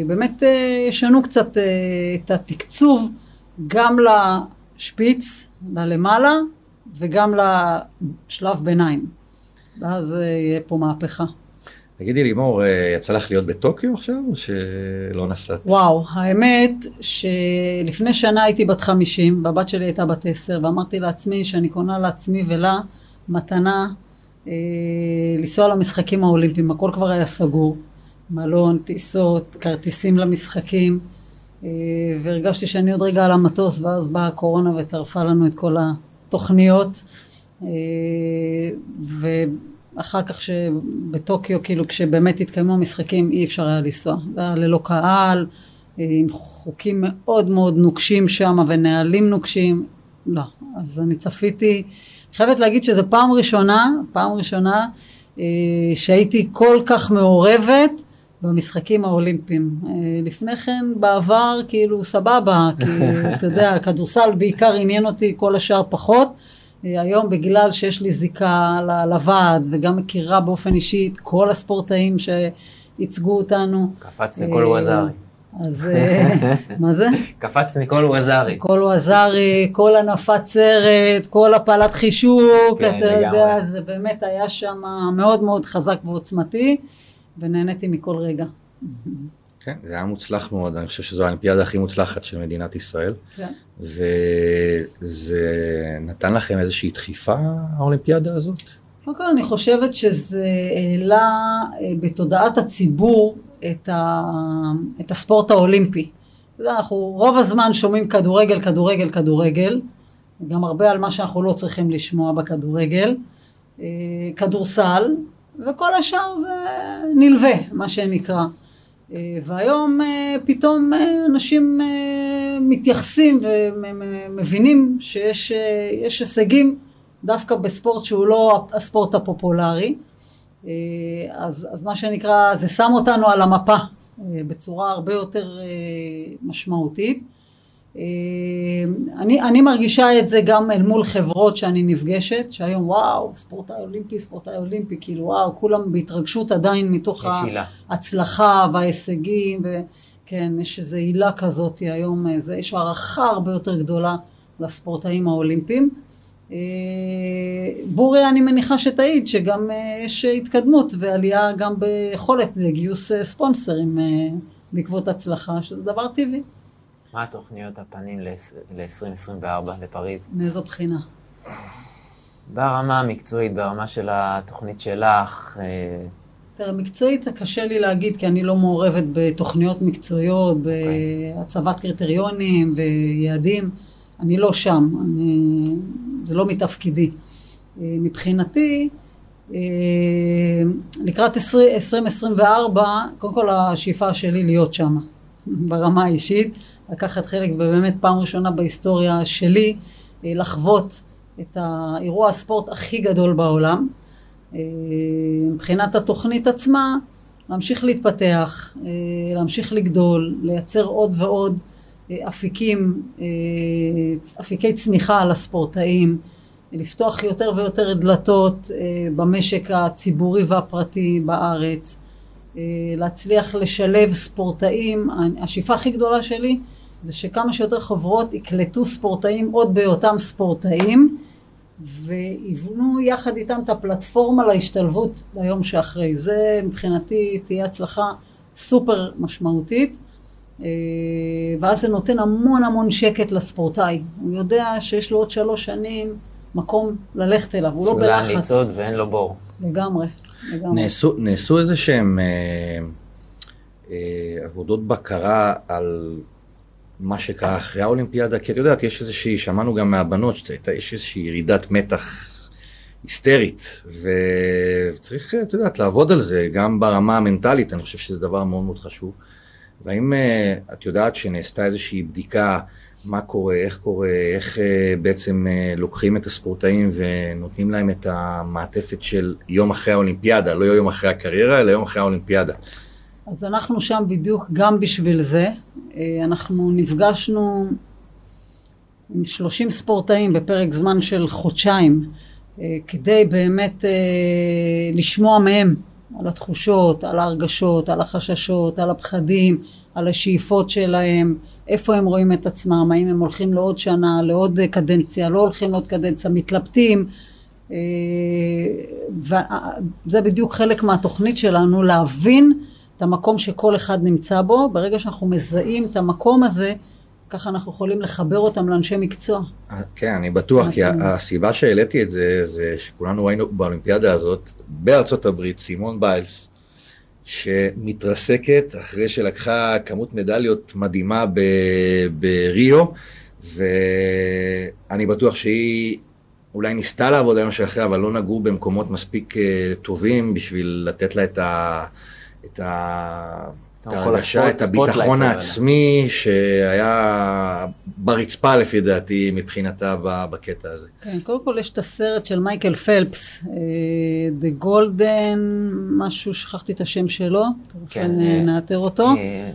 באמת ישנו קצת את התקצוב גם לשפיץ, ללמעלה, וגם לשלב ביניים. ואז יהיה פה מהפכה. תגידי לימור, אה, יצא לך להיות בטוקיו עכשיו, או שלא נסעת? וואו, האמת שלפני שנה הייתי בת 50, והבת שלי הייתה בת 10, ואמרתי לעצמי שאני קונה לעצמי ולה מתנה אה, לנסוע למשחקים האולימפיים, הכל כבר היה סגור, מלון, טיסות, כרטיסים למשחקים, אה, והרגשתי שאני עוד רגע על המטוס, ואז באה הקורונה וטרפה לנו את כל התוכניות. אה, ואחר כך שבטוקיו, כאילו כשבאמת התקיימו המשחקים, אי אפשר היה לנסוע. זה היה ללא קהל, עם חוקים מאוד מאוד נוקשים שם ונהלים נוקשים. לא, אז אני צפיתי, חייבת להגיד שזו פעם ראשונה, פעם ראשונה אה, שהייתי כל כך מעורבת במשחקים האולימפיים. אה, לפני כן, בעבר, כאילו, סבבה, כי אתה יודע, הכדורסל בעיקר עניין אותי, כל השאר פחות. אה, היום בגלל שיש לי זיקה לוועד וגם מכירה באופן אישי את כל הספורטאים שייצגו אותנו. קפץ מכל ווזארי. אז אה, מה זה? קפץ מכל ווזארי. כל ווזארי, כל הנפת סרט, כל הפעלת חישוק, כן, אתה יודע. זה באמת היה שם מאוד מאוד חזק ועוצמתי, ונהניתי מכל רגע. כן, זה היה מוצלח מאוד, אני חושב שזו האולימפיאדה הכי מוצלחת של מדינת ישראל. כן. וזה נתן לכם איזושהי דחיפה, האולימפיאדה הזאת? קודם כל אני חושבת שזה העלה אה, בתודעת הציבור את, ה, את הספורט האולימפי. אתה יודע, אנחנו רוב הזמן שומעים כדורגל, כדורגל, כדורגל, גם הרבה על מה שאנחנו לא צריכים לשמוע בכדורגל, אה, כדורסל, וכל השאר זה נלווה, מה שנקרא. אה, והיום אה, פתאום אה, אנשים מתייחסים ומבינים שיש יש הישגים דווקא בספורט שהוא לא הספורט הפופולרי. אז, אז מה שנקרא, זה שם אותנו על המפה בצורה הרבה יותר משמעותית. אה, אני, אני מרגישה את זה גם אל מול חברות שאני נפגשת, שהיום וואו, ספורטאי אולימפי, ספורטאי אולימפי, כאילו וואו, כולם בהתרגשות עדיין מתוך יש הילה. ההצלחה וההישגים, וכן, יש איזו הילה כזאת היום, זה, יש הערכה הרבה יותר גדולה לספורטאים האולימפיים. אה, בורי, אני מניחה שתעיד שגם אה, יש התקדמות ועלייה גם ביכולת לגיוס ספונסרים בעקבות הצלחה, שזה דבר טבעי. מה התוכניות הפנים ל-2024 לפריז? מאיזו בחינה? ברמה המקצועית, ברמה של התוכנית שלך, אה, תראה, מקצועית קשה לי להגיד, כי אני לא מעורבת בתוכניות מקצועיות, בהצבת קריטריונים ויעדים. אני לא שם, אני, זה לא מתפקידי. אה, מבחינתי, אה, לקראת 20, 2024, קודם כל השאיפה שלי להיות שם, ברמה האישית, לקחת חלק, ובאמת פעם ראשונה בהיסטוריה שלי, אה, לחוות את האירוע הספורט הכי גדול בעולם. אה, מבחינת התוכנית עצמה, להמשיך להתפתח, אה, להמשיך לגדול, לייצר עוד ועוד אפיקים, אפיקי צמיחה לספורטאים, לפתוח יותר ויותר דלתות במשק הציבורי והפרטי בארץ, להצליח לשלב ספורטאים. השאיפה הכי גדולה שלי זה שכמה שיותר חברות יקלטו ספורטאים עוד בהיותם ספורטאים. ויבנו יחד איתם את הפלטפורמה להשתלבות ליום שאחרי. זה מבחינתי תהיה הצלחה סופר משמעותית, אה, ואז זה נותן המון המון שקט לספורטאי. הוא יודע שיש לו עוד שלוש שנים מקום ללכת אליו, הוא לא בלחץ. לצעוד ואין לו בור. לגמרי, לגמרי. נעשו, נעשו איזה שהם אה, אה, עבודות בקרה על מה שקרה אחרי האולימפיאדה? כי את יודעת, יש איזושהי, שמענו גם מהבנות, שיש איזושהי ירידת מתח היסטרית, וצריך, את יודעת, לעבוד על זה, גם ברמה המנטלית, אני חושב שזה דבר מאוד מאוד חשוב. והאם אה, את יודעת שנעשתה איזושהי בדיקה, מה קורה, איך קורה, איך אה, בעצם אה, לוקחים את הספורטאים ונותנים להם את המעטפת של יום אחרי האולימפיאדה, לא יום אחרי הקריירה, אלא יום אחרי האולימפיאדה. אז אנחנו שם בדיוק גם בשביל זה. אה, אנחנו נפגשנו עם 30 ספורטאים בפרק זמן של חודשיים, אה, כדי באמת אה, לשמוע מהם על התחושות, על ההרגשות, על החששות, על הפחדים, על השאיפות שלהם, איפה הם רואים את עצמם, האם הם הולכים לעוד שנה, לעוד קדנציה, לא הולכים לעוד קדנציה, מתלבטים. וזה בדיוק חלק מהתוכנית שלנו, להבין את המקום שכל אחד נמצא בו. ברגע שאנחנו מזהים את המקום הזה, ככה אנחנו יכולים לחבר אותם לאנשי מקצוע. כן, אני בטוח, כי נכון. הסיבה שהעליתי את זה, זה שכולנו ראינו באולימפיאדה הזאת, בארצות הברית, סימון ביילס, שמתרסקת אחרי שלקחה כמות מדליות מדהימה בריו, ואני בטוח שהיא אולי ניסתה לעבוד היום שאחרי, אבל לא נגעו במקומות מספיק אה, טובים בשביל לתת לה את ה... את ה... את ההרגשה, את הביטחון. העצמי שהיה ברצפה לפי דעתי מבחינתה בקטע הזה. כן, קודם כל יש את הסרט של מייקל פלפס, אה, The Golden, משהו, שכחתי את השם שלו, כן, אה, נאתר אותו. אה,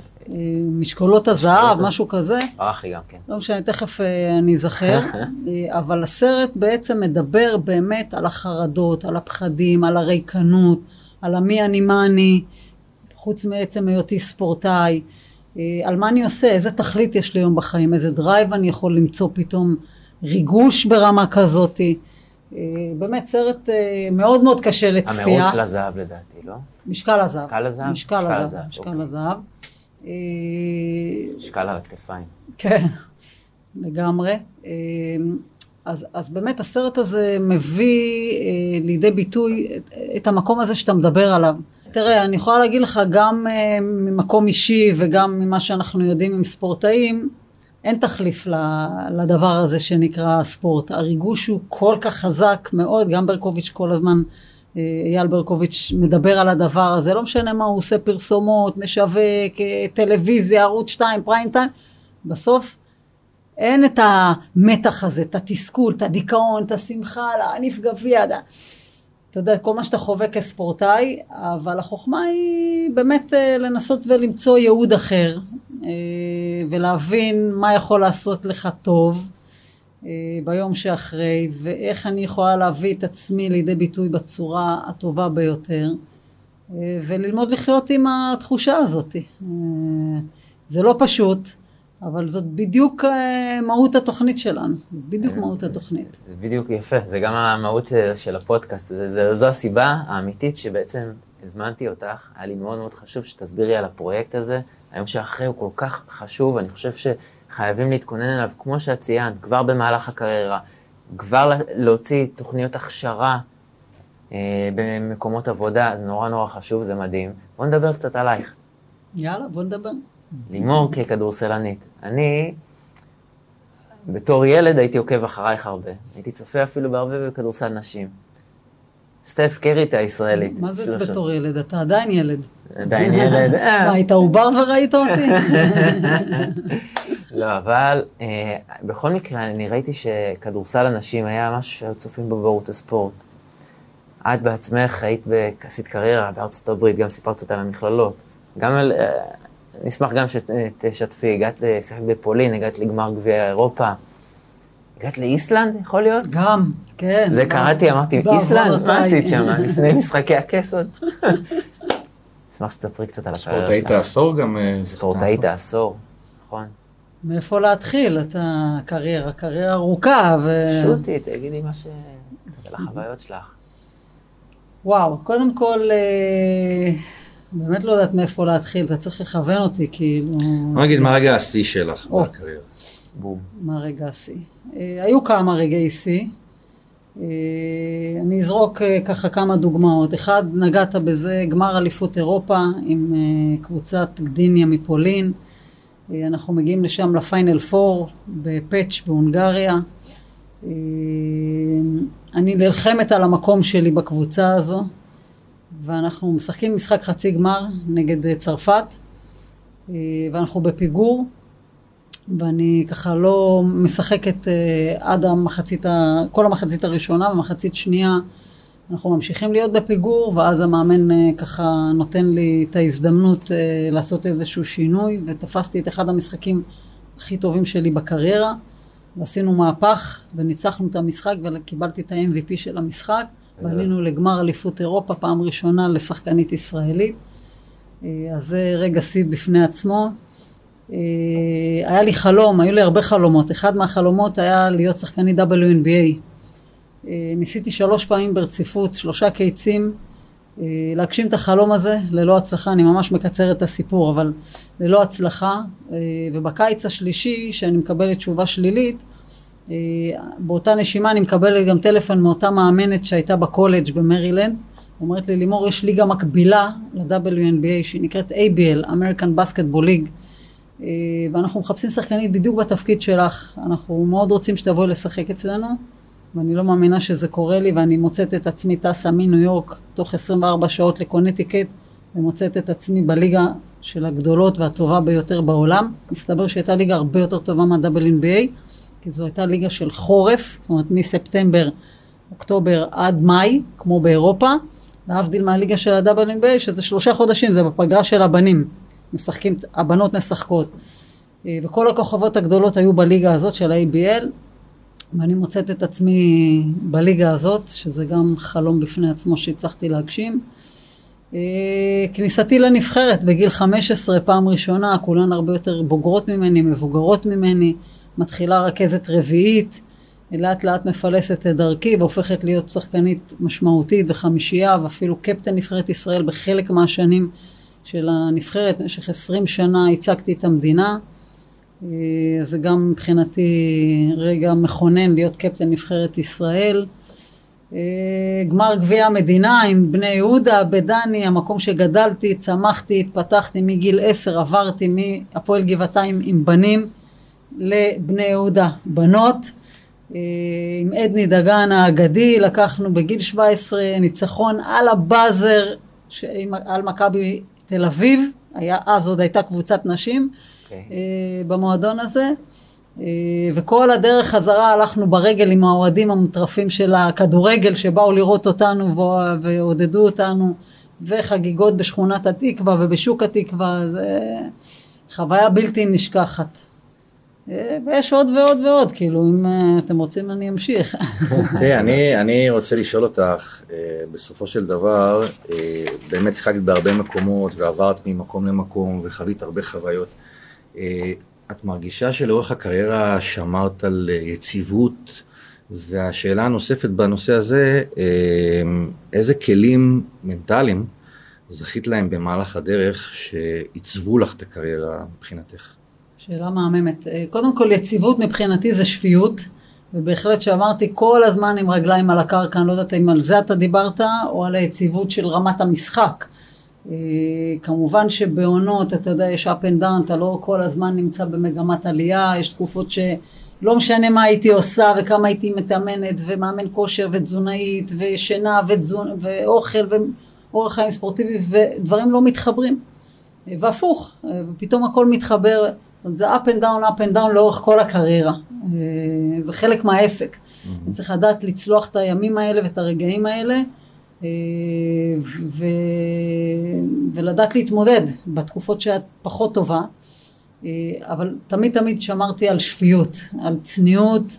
משקולות הזהב, משהו כזה. ברח לי גם כן. לא משנה, תכף אני אזכר. אבל הסרט בעצם מדבר באמת על החרדות, על הפחדים, על הריקנות, על המי אני מה אני, חוץ מעצם היותי ספורטאי, אה, על מה אני עושה, איזה תכלית יש לי היום בחיים, איזה drive אני יכול למצוא פתאום, ריגוש ברמה כזאתי. אה, באמת סרט אה, מאוד מאוד קשה לצפייה. המרוץ לזהב לדעתי, לא? משקל הזהב. משקל הזהב? משקל הזהב. משקל אוקיי. הזהב. משקל על הכתפיים. כן, לגמרי. אז, אז באמת הסרט הזה מביא לידי ביטוי את, את המקום הזה שאתה מדבר עליו. תראה, אני יכולה להגיד לך גם אה, ממקום אישי וגם ממה שאנחנו יודעים עם ספורטאים, אין תחליף לדבר הזה שנקרא ספורט. הריגוש הוא כל כך חזק מאוד, גם ברקוביץ' כל הזמן, אה, אייל ברקוביץ' מדבר על הדבר הזה, לא משנה מה הוא עושה, פרסומות, משווק, אה, טלוויזיה, ערוץ 2, פריים טיים, בסוף אין את המתח הזה, את התסכול, את הדיכאון, את השמחה, להניף גביע. אתה- יודע, כל מה שאתה חווה כספורטאי, אבל החוכמה היא באמת אה, לנסות ולמצוא ייעוד אחר, אה, ולהבין מה יכול לעשות לך טוב אה, ביום שאחרי, ואיך אני יכולה להביא את עצמי לידי ביטוי בצורה הטובה ביותר, וללמוד לחיות עם התחושה הזאת. זה לא פשוט, אבל זאת בדיוק אה, מהות התוכנית שלנו, בדיוק מהות התוכנית. זה בדיוק יפה, זה גם המהות אה, של הפודקאסט הזה, זה, זו הסיבה האמיתית שבעצם הזמנתי אותך, היה לי מאוד מאוד חשוב שתסבירי על הפרויקט הזה, היום שאחרי הוא כל כך חשוב, אני חושב שחייבים להתכונן אליו, כמו שאת ציינת, כבר במהלך הקריירה, כבר לה- להוציא תוכניות הכשרה אה, במקומות עבודה, זה נורא נורא חשוב, זה מדהים. בואו נדבר קצת עלייך. יאללה, בוא נדבר. לימור ככדורסלנית. אני, בתור ילד הייתי עוקב אחרייך הרבה. הייתי צופה אפילו בהרבה בכדורסל נשים. סטף קרית הישראלית. מה זה בתור ילד? אתה עדיין ילד. עדיין ילד. אה. מה, היית עובר וראית אותי? לא, אבל אה, בכל מקרה, אני ראיתי שכדורסל הנשים היה משהו שהיו צופים בו בערוץ הספורט. את בעצמך היית, עשית קריירה בארצות הברית, גם סיפרת קצת על המכללות. גם על... נשמח גם שתשתפי, הגעת לשחק בפולין, הגעת לגמר גביע אירופה. הגעת לאיסלנד, יכול להיות? גם, כן. זה קראתי, אמרתי, איסלנד, מה. עשית שם לפני משחקי הכס עוד? אשמח שתספרי קצת על הקריירה ספורטאית שלך. העשור גם... אה, ספורטאית העשור, נכון. מאיפה להתחיל את הקריירה? קריירה ארוכה, ו... שוטי, תגידי מה ש... על החוויות שלך. וואו, קודם כל, אה, באמת לא יודעת מאיפה להתחיל, אתה צריך לכוון אותי, כאילו, בוא נגיד, מה רגע השיא שלך. בקריירה? בום. מה רגע השיא. אה, היו כמה רגעי שיא. אה, אני אזרוק אה, ככה כמה דוגמאות. אחד, נגעת בזה, גמר אליפות אירופה עם קבוצת גדיניה מפולין. אנחנו מגיעים לשם לפיינל פור בפאץ' בהונגריה. אני נלחמת על המקום שלי בקבוצה הזו, ואנחנו משחקים משחק חצי גמר נגד אה, צרפת, אה, ואנחנו בפיגור. ואני ככה לא משחקת אה, עד המחצית. כל המחצית הראשונה, במחצית שנייה אנחנו ממשיכים להיות בפיגור, ואז המאמן ככה נותן לי את ההזדמנות לעשות איזשהו שינוי, ותפסתי את אחד המשחקים הכי טובים שלי בקריירה, ועשינו מהפך, וניצחנו את המשחק, וקיבלתי את ה-MVP של המשחק, ועלינו לגמר אליפות אירופה, פעם ראשונה לשחקנית ישראלית. אה, אז זה רגע שיא בפני עצמו. אה, היה לי חלום, היו לי הרבה חלומות. אחד מהחלומות היה להיות שחקנית WNBA. אה, ניסיתי שלוש פעמים ברציפות, שלושה קיצים, להגשים את החלום הזה ללא הצלחה. אני ממש מקצרת את הסיפור, אבל ללא הצלחה. ובקיץ השלישי, שאני מקבלת תשובה שלילית, באותה נשימה אני מקבלת גם טלפון מאותה מאמנת שהייתה בקולג' במרילנד. אומרת לי, לימור, יש ליגה מקבילה ל-WNBA שהיא נקראת ABL, American Basketball League. אה, ואנחנו מחפשים שחקנית בדיוק בתפקיד שלך. אנחנו מאוד רוצים שתבואי לשחק אצלנו, ואני לא מאמינה שזה קורה לי, ואני מוצאת את עצמי טסה מניו יורק תוך 24 שעות לקונטיקט, ומוצאת את עצמי בליגה של הגדולות והטובה ביותר בעולם. מסתבר שהייתה ליגה הרבה יותר טובה מה-WNBA, כי זו הייתה ליגה של חורף, זאת אומרת מספטמבר, אוקטובר עד מאי, כמו באירופה, להבדיל מהליגה של ה-WNBA, שזה שלושה חודשים, זה בפגרה של הבנים. משחקים, הבנות משחקות. אה, וכל הכוכבות הגדולות היו בליגה הזאת של ה-ABL, ואני מוצאת את עצמי בליגה הזאת, שזה גם חלום בפני עצמו שהצלחתי להגשים. אה, כניסתי לנבחרת בגיל 15, פעם ראשונה, כולן הרבה יותר בוגרות ממני, מבוגרות ממני, מתחילה רכזת רביעית, לאט לאט מפלסת את דרכי והופכת להיות שחקנית משמעותית וחמישייה ואפילו קפטן נבחרת ישראל בחלק מהשנים של הנבחרת, במשך עשרים שנה הצגתי את המדינה. אה, זה גם מבחינתי רגע מכונן להיות קפטן נבחרת ישראל. אה, גמר גביע המדינה עם בני יהודה בדני, המקום שגדלתי, צמחתי, התפתחתי מגיל עשר, עברתי מהפועל גבעתיים עם בנים לבני יהודה בנות. אה, עם עדני דגן האגדי, לקחנו בגיל 17 ניצחון על הבאזר על מכבי תל אביב, היה, אז עוד הייתה קבוצת נשים okay. אוקיי. אה, במועדון הזה. אה, וכל הדרך חזרה הלכנו ברגל עם האוהדים המוטרפים של הכדורגל שבאו לראות אותנו ועודדו אותנו וחגיגות בשכונת התקווה ובשוק התקווה, זה חוויה בלתי נשכחת. אה, ויש עוד ועוד ועוד, כאילו אם אתם רוצים אני אמשיך. תראי, אני, אני רוצה לשאול אותך, בסופו של דבר, באמת שיחקת בהרבה מקומות ועברת ממקום למקום וחווית הרבה חוויות. אה, את מרגישה שלאורך הקריירה שמרת על אה, יציבות, והשאלה הנוספת בנושא הזה, אה, איזה כלים מנטליים זכית להם במהלך הדרך שעיצבו לך את הקריירה מבחינתך? שאלה מהממת. קודם כל, יציבות מבחינתי זה שפיות, ובהחלט שאמרתי כל הזמן עם רגליים על הקרקע, אני לא יודעת אם על זה אתה דיברת, או על היציבות של רמת המשחק. אה, כמובן שבעונות, אתה יודע, יש up and down, אתה לא כל הזמן נמצא במגמת עלייה, יש תקופות שלא משנה מה הייתי עושה וכמה הייתי מתאמנת ומאמן כושר ותזונאית ושינה ותזונ... ואוכל ואורח חיים ספורטיבי ודברים לא מתחברים. והפוך, ופתאום הכל מתחבר, זאת אומרת זה up and down, up and down לאורך כל הקריירה. אה, זה חלק מהעסק. Mm-hmm. צריך לדעת לצלוח את הימים האלה ואת הרגעים האלה. אה, ו... ולדעת להתמודד בתקופות שאת פחות טובה, אה, אבל תמיד תמיד שמרתי על שפיות, על צניעות,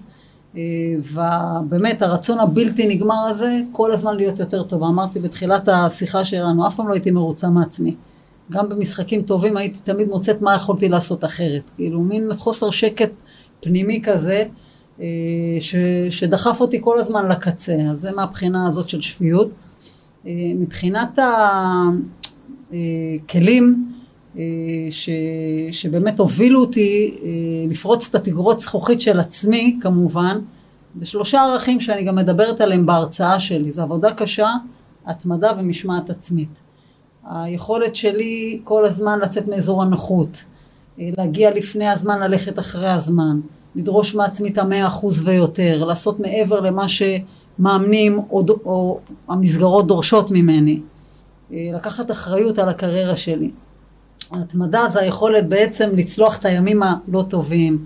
ובאמת הרצון הבלתי נגמר הזה, כל הזמן להיות יותר טוב. אמרתי בתחילת השיחה שלנו, אף פעם לא הייתי מרוצה מעצמי. גם במשחקים טובים הייתי תמיד מוצאת מה יכולתי לעשות אחרת. כאילו מין חוסר שקט פנימי כזה, ש, שדחף אותי כל הזמן לקצה. אז זה מהבחינה הזאת של שפיות. אה, מבחינת הכלים אה, ש, שבאמת הובילו אותי אה, לפרוץ את התגרות זכוכית של עצמי כמובן, זה שלושה ערכים שאני גם מדברת עליהם בהרצאה שלי, זה עבודה קשה, התמדה ומשמעת עצמית. היכולת שלי כל הזמן לצאת מאזור הנוחות, להגיע לפני הזמן, ללכת אחרי הזמן, לדרוש מעצמי את המאה אחוז ויותר, לעשות מעבר למה ש... מאמנים או, או המסגרות דורשות ממני. אה, לקחת אחריות על הקריירה שלי. ההתמדה זה היכולת בעצם לצלוח את הימים הלא טובים,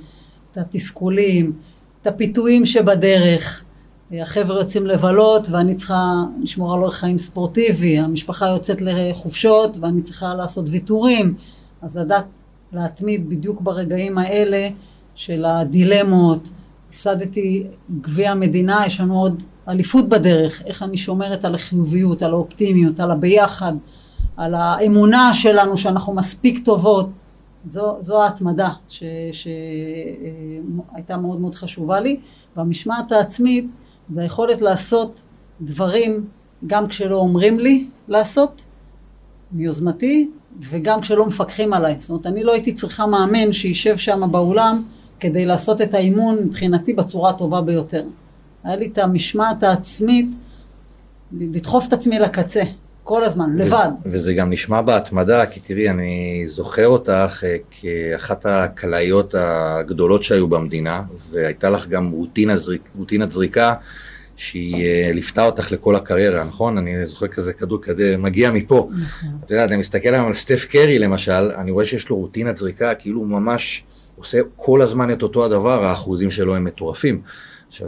את התסכולים, את הפיתויים שבדרך. אה, החבר'ה יוצאים לבלות ואני צריכה לשמור על אורח חיים ספורטיבי, המשפחה יוצאת לחופשות ואני צריכה לעשות ויתורים, אז לדעת להתמיד בדיוק ברגעים האלה של הדילמות. הפסדתי גביע המדינה, יש לנו עוד אליפות בדרך, איך אני שומרת על החיוביות, על האופטימיות, על הביחד, על האמונה שלנו שאנחנו מספיק טובות. זו, זו ההתמדה שהייתה מאוד מאוד חשובה לי, והמשמעת העצמית זה היכולת לעשות דברים גם כשלא אומרים לי לעשות, מיוזמתי, וגם כשלא מפקחים עליי. זאת אומרת, אני לא הייתי צריכה מאמן שישב שם באולם כדי לעשות את האימון מבחינתי בצורה הטובה ביותר. היה לי את המשמעת העצמית לדחוף את עצמי לקצה, כל הזמן, לבד. וזה גם נשמע בהתמדה, כי תראי, אני זוכר אותך אה, כאחת הקלעיות הגדולות שהיו במדינה, והייתה לך גם רוטינה זריק, רוטינת זריקה. שהיא אה, ליוותה אותך לכל הקריירה, נכון? אני זוכר כזה כדור כזה, מגיע מפה. נכון. אתה יודע, אני מסתכל היום על סטף קרי למשל, אני רואה שיש לו רוטינת זריקה, כאילו הוא ממש עושה כל הזמן את אותו הדבר, האחוזים שלו הם מטורפים. עכשיו,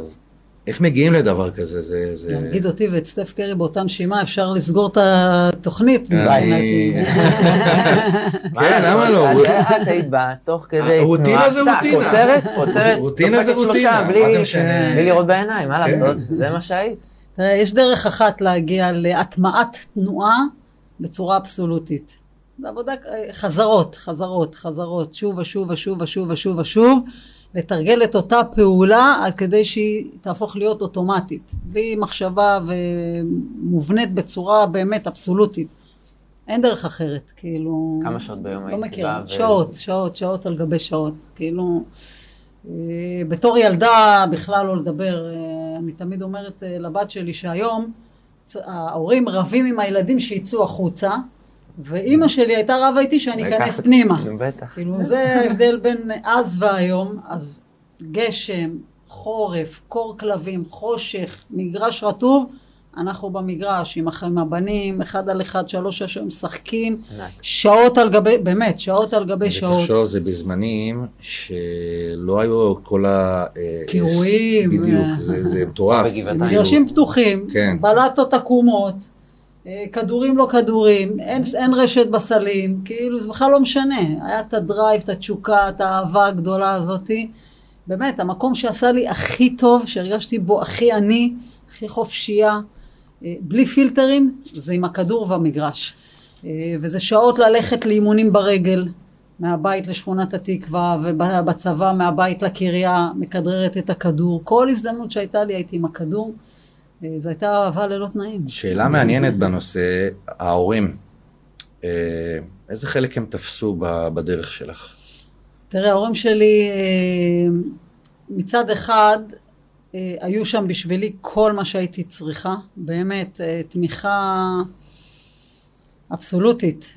איך מגיעים לדבר כזה? זה... זה... להגיד אותי ואת סטף קרי באותה נשימה, אפשר לסגור את התוכנית. כן, למה? לא? את- היית באה תוך כדי רוטינה זה רוטינה. עוצרת, עוצרת, רוטינה זה דופקת רוטינה, שלושה? בלי לראות בעיניים, מה כן. לעשות? זה מה שהיית. תראה, יש דרך אחת להגיע להטמעת תנועה בצורה אבסולוטית. זה עבודה, חזרות, חזרות, חזרות, שוב ושוב ושוב ושוב ושוב ושוב, לתרגל את אותה פעולה עד כדי שהיא תהפוך להיות אוטומטית, בלי מחשבה ומובנית בצורה באמת אבסולוטית. אין דרך אחרת, כאילו... כמה שעות ביום לא היית מכירה, באה ו- שעות, שעות, שעות על גבי שעות, כאילו... אה, בתור ילדה בכלל לא לדבר, אה, אני תמיד אומרת אה, לבת שלי שהיום ההורים רבים עם הילדים שיצאו החוצה, ואימא שלי הייתה רבה איתי שאני אכנס פנימה. בטח. כאילו זה ההבדל בין אז והיום, אז גשם, חורף, קור כלבים, חושך, מגרש רטוב, אנחנו במגרש עם, עם הבנים, אחד על אחד, שלוש שש משחקים. שעות על גבי, באמת, שעות על גבי שעות. ותחשוב, זה בזמנים שלא היו כל ה... אה, קירויים, בדיוק, אה. זה- מטורף. מגרשים פתוחים, כן. בלטות עקומות, אה, כדורים לא כדורים, אין, אין רשת בסלים, כאילו זה בכלל לא משנה. היה את הדרייב, את התשוקה, את האהבה הגדולה הזאתי. באמת, המקום שעשה לי הכי טוב, שהרגשתי בו הכי עני, הכי חופשייה, אה, בלי פילטרים, זה עם הכדור והמגרש. אה, וזה שעות ללכת לאימונים ברגל, מהבית לשכונת התקווה, ובצבא מהבית לקריה, מכדררת את הכדור. כל הזדמנות שהייתה לי הייתי עם הכדור. אה, זו הייתה אהבה ללא תנאים. שאלה מעניינת בנושא, ההורים, אה, איזה חלק הם תפסו בדרך שלך? תראה, ההורים שלי אה, מצד אחד היו שם בשבילי כל מה שהייתי צריכה, באמת, תמיכה אבסולוטית.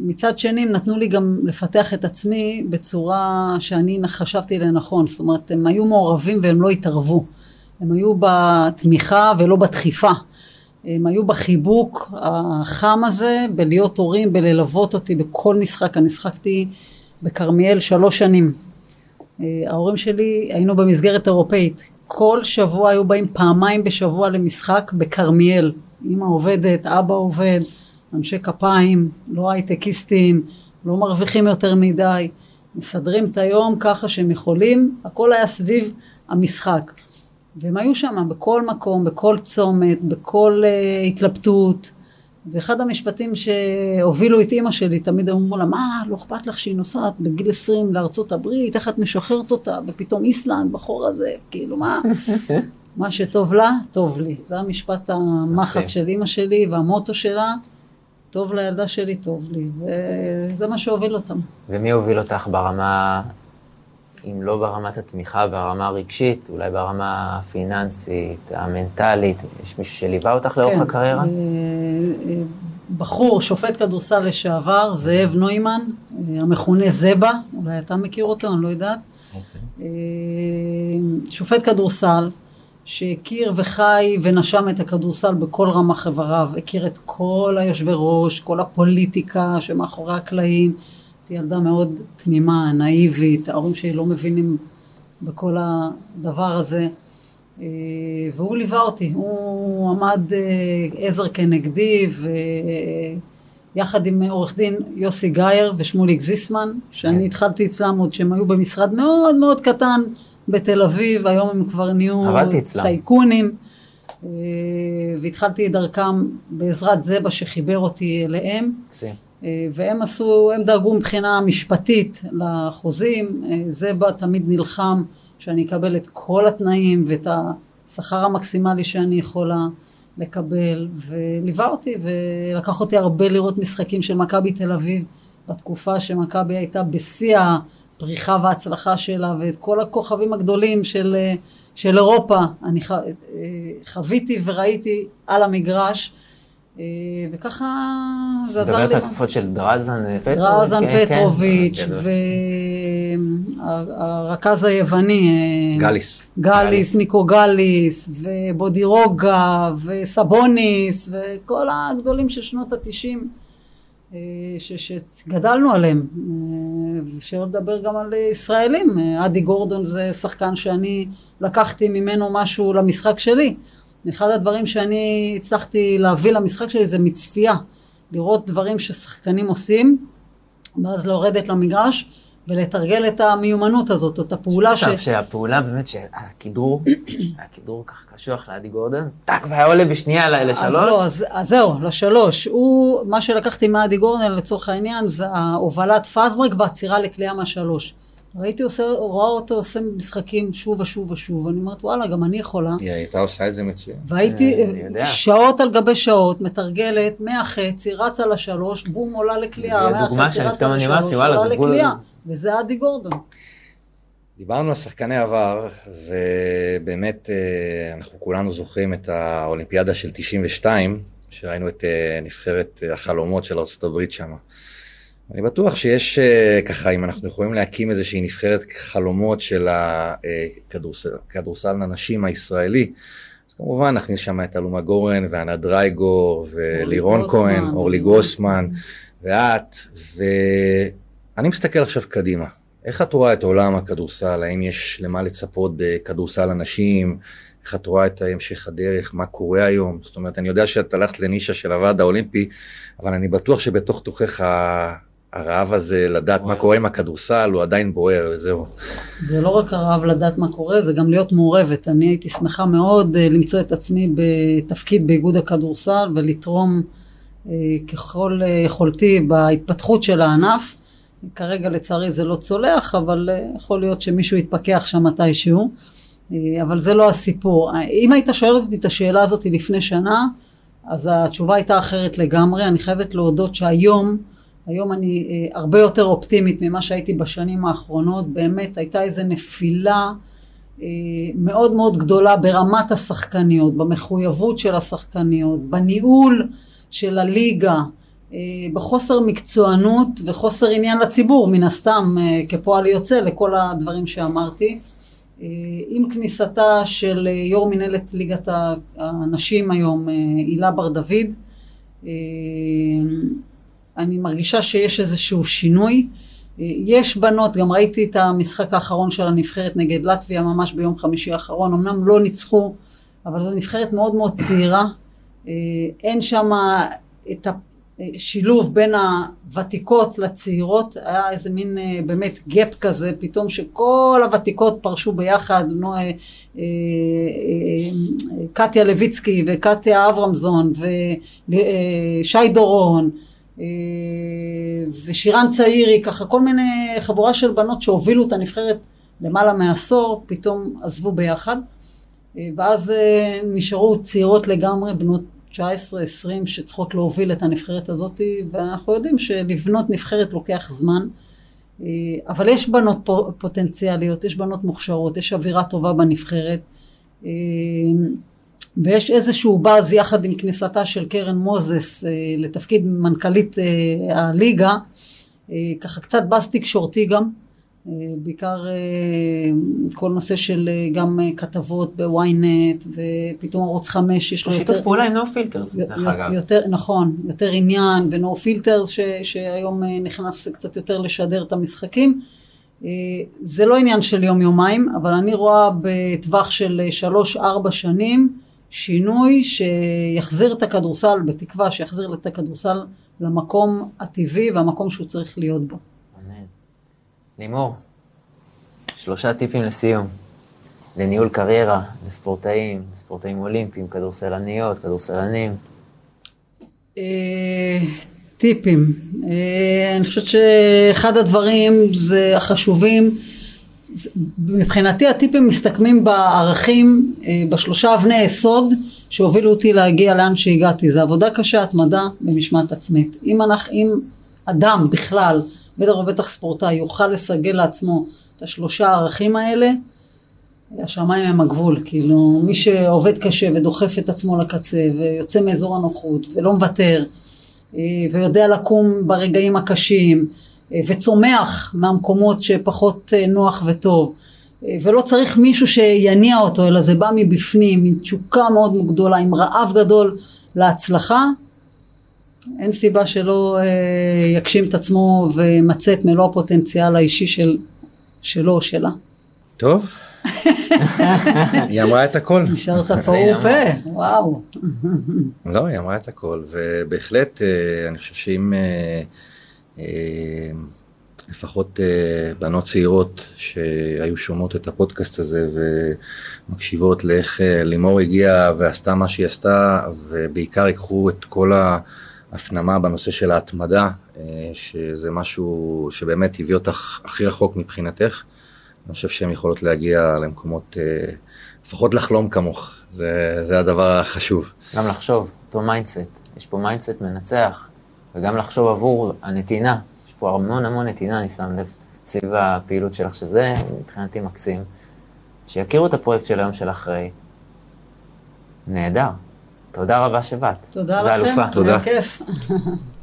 מצד שני, הם נתנו לי גם לפתח את עצמי בצורה שאני חשבתי לנכון. זאת אומרת, הם היו מעורבים והם לא התערבו. הם היו בתמיכה ולא בדחיפה. הם היו בחיבוק החם הזה, בלהיות הורים, בללוות אותי בכל משחק. אני שחקתי בכרמיאל שלוש שנים. אה, ההורים שלי, היינו במסגרת אירופאית. כל שבוע היו באים פעמיים בשבוע למשחק בכרמיאל. אמא עובדת, אבא עובד, אנשי כפיים, לא הייטקיסטים, לא מרוויחים יותר מדי. מסדרים את היום ככה שהם יכולים, הכל היה סביב המשחק. והם היו שם בכל מקום, בכל צומת, בכל uh, התלבטות. ואחד המשפטים שהובילו את אימא שלי, תמיד אמרו לה, מה, לא אכפת לך שהיא נוסעת בגיל 20 לארצות הברית, איך את משחררת אותה, ופתאום איסלנד בחור הזה, כאילו, מה? מה שטוב לה, טוב לי. זה המשפט המחט מקסים. של אימא שלי, והמוטו שלה, טוב לילדה שלי, טוב לי. וזה מה שהוביל אותם. ומי הוביל אותך ברמה, אם לא ברמת התמיכה והרמה הרגשית, אולי ברמה הפיננסית, המנטלית? יש מישהו שליווה אותך לאורך כן. הקריירה? אה, אה, בחור, שופט כדורסל לשעבר, זאב נוימן, אה, המכונה זבה, אולי אתה מכיר אותו, אני לא יודעת. אה, שופט כדורסל, שהכיר וחי ונשם את הכדורסל בכל רמ"ח איבריו, הכיר את כל היושבי ראש, כל הפוליטיקה שמאחורי הקלעים. הייתי ילדה מאוד תמימה, נאיבית, ההורים שלי לא מבינים בכל הדבר הזה. אה, והוא ליווה אותי, הוא עמד אה, עזר כנגדי ויחד עם עורך דין יוסי גייר ושמוליק זיסמן, שאני התחלתי אצלם עוד שהם היו במשרד מאוד מאוד קטן בתל אביב, היום הם כבר נהיו. טייקונים. אה, והתחלתי את דרכם בעזרת זבה שחיבר אותי אליהם. מקסים. אה, והם עשו, הם דאגו מבחינה משפטית לחוזים, אה, זבה תמיד נלחם שאני אקבל את כל התנאים ואת השכר המקסימלי שאני יכולה לקבל, וליווה אותי ולקח אותי הרבה לראות משחקים של מכבי תל אביב בתקופה שמכבי הייתה בשיא הפריחה וההצלחה שלה, ואת כל הכוכבים הגדולים של, אה, של אירופה. אני ח, חוויתי וראיתי על המגרש. אה, וככה זה עזר לי. מדברת על תקופות של דרזן פטרוביץ'. דרזן כן, כן. פטרוביץ'. והרכז היווני. אה, גליס. גליס. ניקו גליס, ובודירוגה, וסבוניס, וכל הגדולים של שנות התשעים, אה, שגדלנו עליהם. אה, שלא לדבר גם על ישראלים. אה, אדי גורדון זה שחקן שאני לקחתי ממנו משהו למשחק שלי. אחד הדברים שאני הצלחתי להביא למשחק שלי זה מצפייה, לראות דברים ששחקנים עושים, ואז לרדת למגרש ולתרגל את המיומנות הזאת, או את הפעולה ש... שהפעולה באמת, שהכדרור, הכדרור ככה קשוח לאדי גורדון, טאק, והיה עולה בשנייה לשלוש. אז לא, אז, אז זהו, לשלוש. הוא, מה שלקחתי מאדי גורדון לצורך העניין, זה ההובלת פאזברק והעצירה לקליעה מהשלוש. ראיתי עושה, רואה אותו עושה משחקים שוב ושוב ושוב, ואני אומרת, וואלה, גם אני יכולה. היא הייתה עושה את זה מצוין. והייתי אה, שעות על גבי שעות, מתרגלת, מהחצי, רצה לשלוש, בום, עולה לקליעה, מהחצי, רצה לשלוש, עולה לקליעה, וזה אדי גורדון. דיברנו על שחקני עבר, ובאמת אה, אנחנו כולנו זוכרים את האולימפיאדה של 92, שראינו את אה, נבחרת החלומות של ארה"ב שם. אני בטוח שיש אה, ככה, אם אנחנו יכולים להקים איזושהי נבחרת חלומות של הכדורסל הנשים הישראלי, אז כמובן נכניס שם את אלומה גורן וענת דרייגור ולירון כהן, אורלי גוסמן ואת, ואני מסתכל עכשיו קדימה. איך את רואה את עולם הכדורסל? האם יש למה לצפות בכדורסל הנשים? איך את רואה את המשך הדרך? מה קורה היום? זאת אומרת, אני יודע שאת הלכת לנישה של הוועד האולימפי, אבל אני בטוח שבתוך תוכך הרעב הזה לדעת מה קורה עם הכדורסל הוא עדיין בוער, וזהו. זה לא רק הרעב לדעת מה קורה, זה גם להיות מעורבת. אני הייתי שמחה מאוד אה, למצוא את עצמי בתפקיד באיגוד הכדורסל ולתרום אה, ככל אה, יכולתי בהתפתחות של הענף. כרגע לצערי זה לא צולח, אבל יכול להיות שמישהו יתפכח שם מתישהו. אבל זה לא הסיפור. אם היית שואל אותי את השאלה הזאת לפני שנה, אז התשובה הייתה אחרת לגמרי. אני חייבת להודות שהיום היום אני אה, הרבה יותר אופטימית ממה שהייתי בשנים האחרונות, באמת הייתה איזו נפילה אה, מאוד מאוד גדולה ברמת השחקניות, במחויבות של השחקניות, בניהול של הליגה, אה, בחוסר מקצוענות וחוסר עניין לציבור, מן הסתם כפועל יוצא לכל הדברים שאמרתי. עם כניסתה של יו"ר מנהלת ליגת הנשים היום, הילה בר דוד, אני מרגישה שיש איזשהו שינוי. יש בנות, גם ראיתי את המשחק האחרון של הנבחרת נגד לטביה ממש ביום חמישי האחרון, אמנם לא ניצחו, אבל זו נבחרת מאוד מאוד צעירה. אין שם את השילוב בין הוותיקות לצעירות, היה איזה מין באמת גאפ כזה, פתאום שכל הוותיקות פרשו ביחד, נו, קטיה לויצקי וקטיה אברמזון ושי דורון. אה, ושירן צעירי, ככה כל מיני חבורה של בנות שהובילו את הנבחרת למעלה מעשור, פתאום עזבו ביחד. אה, ואז אה, נשארו צעירות לגמרי, בנות 19-20, שצריכות להוביל את הנבחרת הזאת, ואנחנו יודעים שלבנות נבחרת לוקח זמן. אבל יש בנות פוטנציאליות, יש בנות מוכשרות, יש אווירה טובה בנבחרת. ויש איזשהו באז יחד עם כניסתה של קרן מוזס אה, לתפקיד מנכ"לית אה, הליגה, אה, ככה קצת באז תקשורתי גם, בעיקר כל נושא של גם כתבות בוויינט ופתאום ערוץ חמש יש לו יותר... שיתוף פעולה עם נו פילטרס דרך אגב. יותר, נכון, יותר עניין ונו פילטרס שהיום נכנס קצת יותר לשדר את המשחקים. זה לא עניין של יום יומיים אבל אני רואה בטווח של שלוש ארבע שנים שינוי שיחזיר את הכדורסל, בתקווה שיחזיר את הכדורסל למקום הטבעי והמקום שהוא צריך להיות בו. אמן. לימור, שלושה טיפים לסיום. לניהול קריירה, לספורטאים, לספורטאים אולימפיים, כדורסלניות, כדורסלנים. אה, טיפים. אה, אני חושבת שאחד הדברים זה החשובים מבחינתי הטיפים מסתכמים בערכים, אה, בשלושה אבני יסוד שהובילו אותי להגיע לאן שהגעתי. זה עבודה קשה, התמדה ומשמעת עצמית. אם, אנחנו, אם אדם בכלל, בטח ובטח ספורטאי, יוכל לסגל לעצמו את השלושה הערכים האלה, השמיים הם הגבול. כאילו, מי שעובד קשה ודוחף את עצמו לקצה ויוצא מאזור הנוחות ולא מוותר אה, ויודע לקום ברגעים הקשים, וצומח מהמקומות שפחות אה, נוח וטוב. אה, ולא צריך מישהו שיניע אותו, אלא זה בא מבפנים, עם תשוקה מאוד גדולה, עם רעב גדול להצלחה. אין סיבה שלא יגשים את עצמו וימצא את מלוא הפוטנציאל האישי של, שלו או שלה. טוב, היא אמרה את הכל. נשארת פעור פה, וואו. לא, היא אמרה את הכל, ובהחלט, אה, אני חושב שאם אה, אה, לפחות בנות צעירות שהיו שומעות את הפודקאסט הזה ומקשיבות לאיך לימור הגיעה ועשתה מה שהיא עשתה, ובעיקר ייקחו את כל ההפנמה בנושא של ההתמדה, שזה משהו שבאמת הביא אותך הכי רחוק מבחינתך. אני חושב שהן יכולות להגיע למקומות, אה, לפחות לחלום כמוך, זה, זה הדבר החשוב. גם לחשוב, אותו mindset, יש פה mindset מנצח, וגם לחשוב עבור הנתינה, יש פה המון המון נתינה, אני שם לב, סביב הפעילות שלך, שזה מבחינתי מקסים. שיכירו את הפרויקט של היום של אחרי. נהדר. תודה רבה שבאת. תודה לכם, תודה. היה כיף.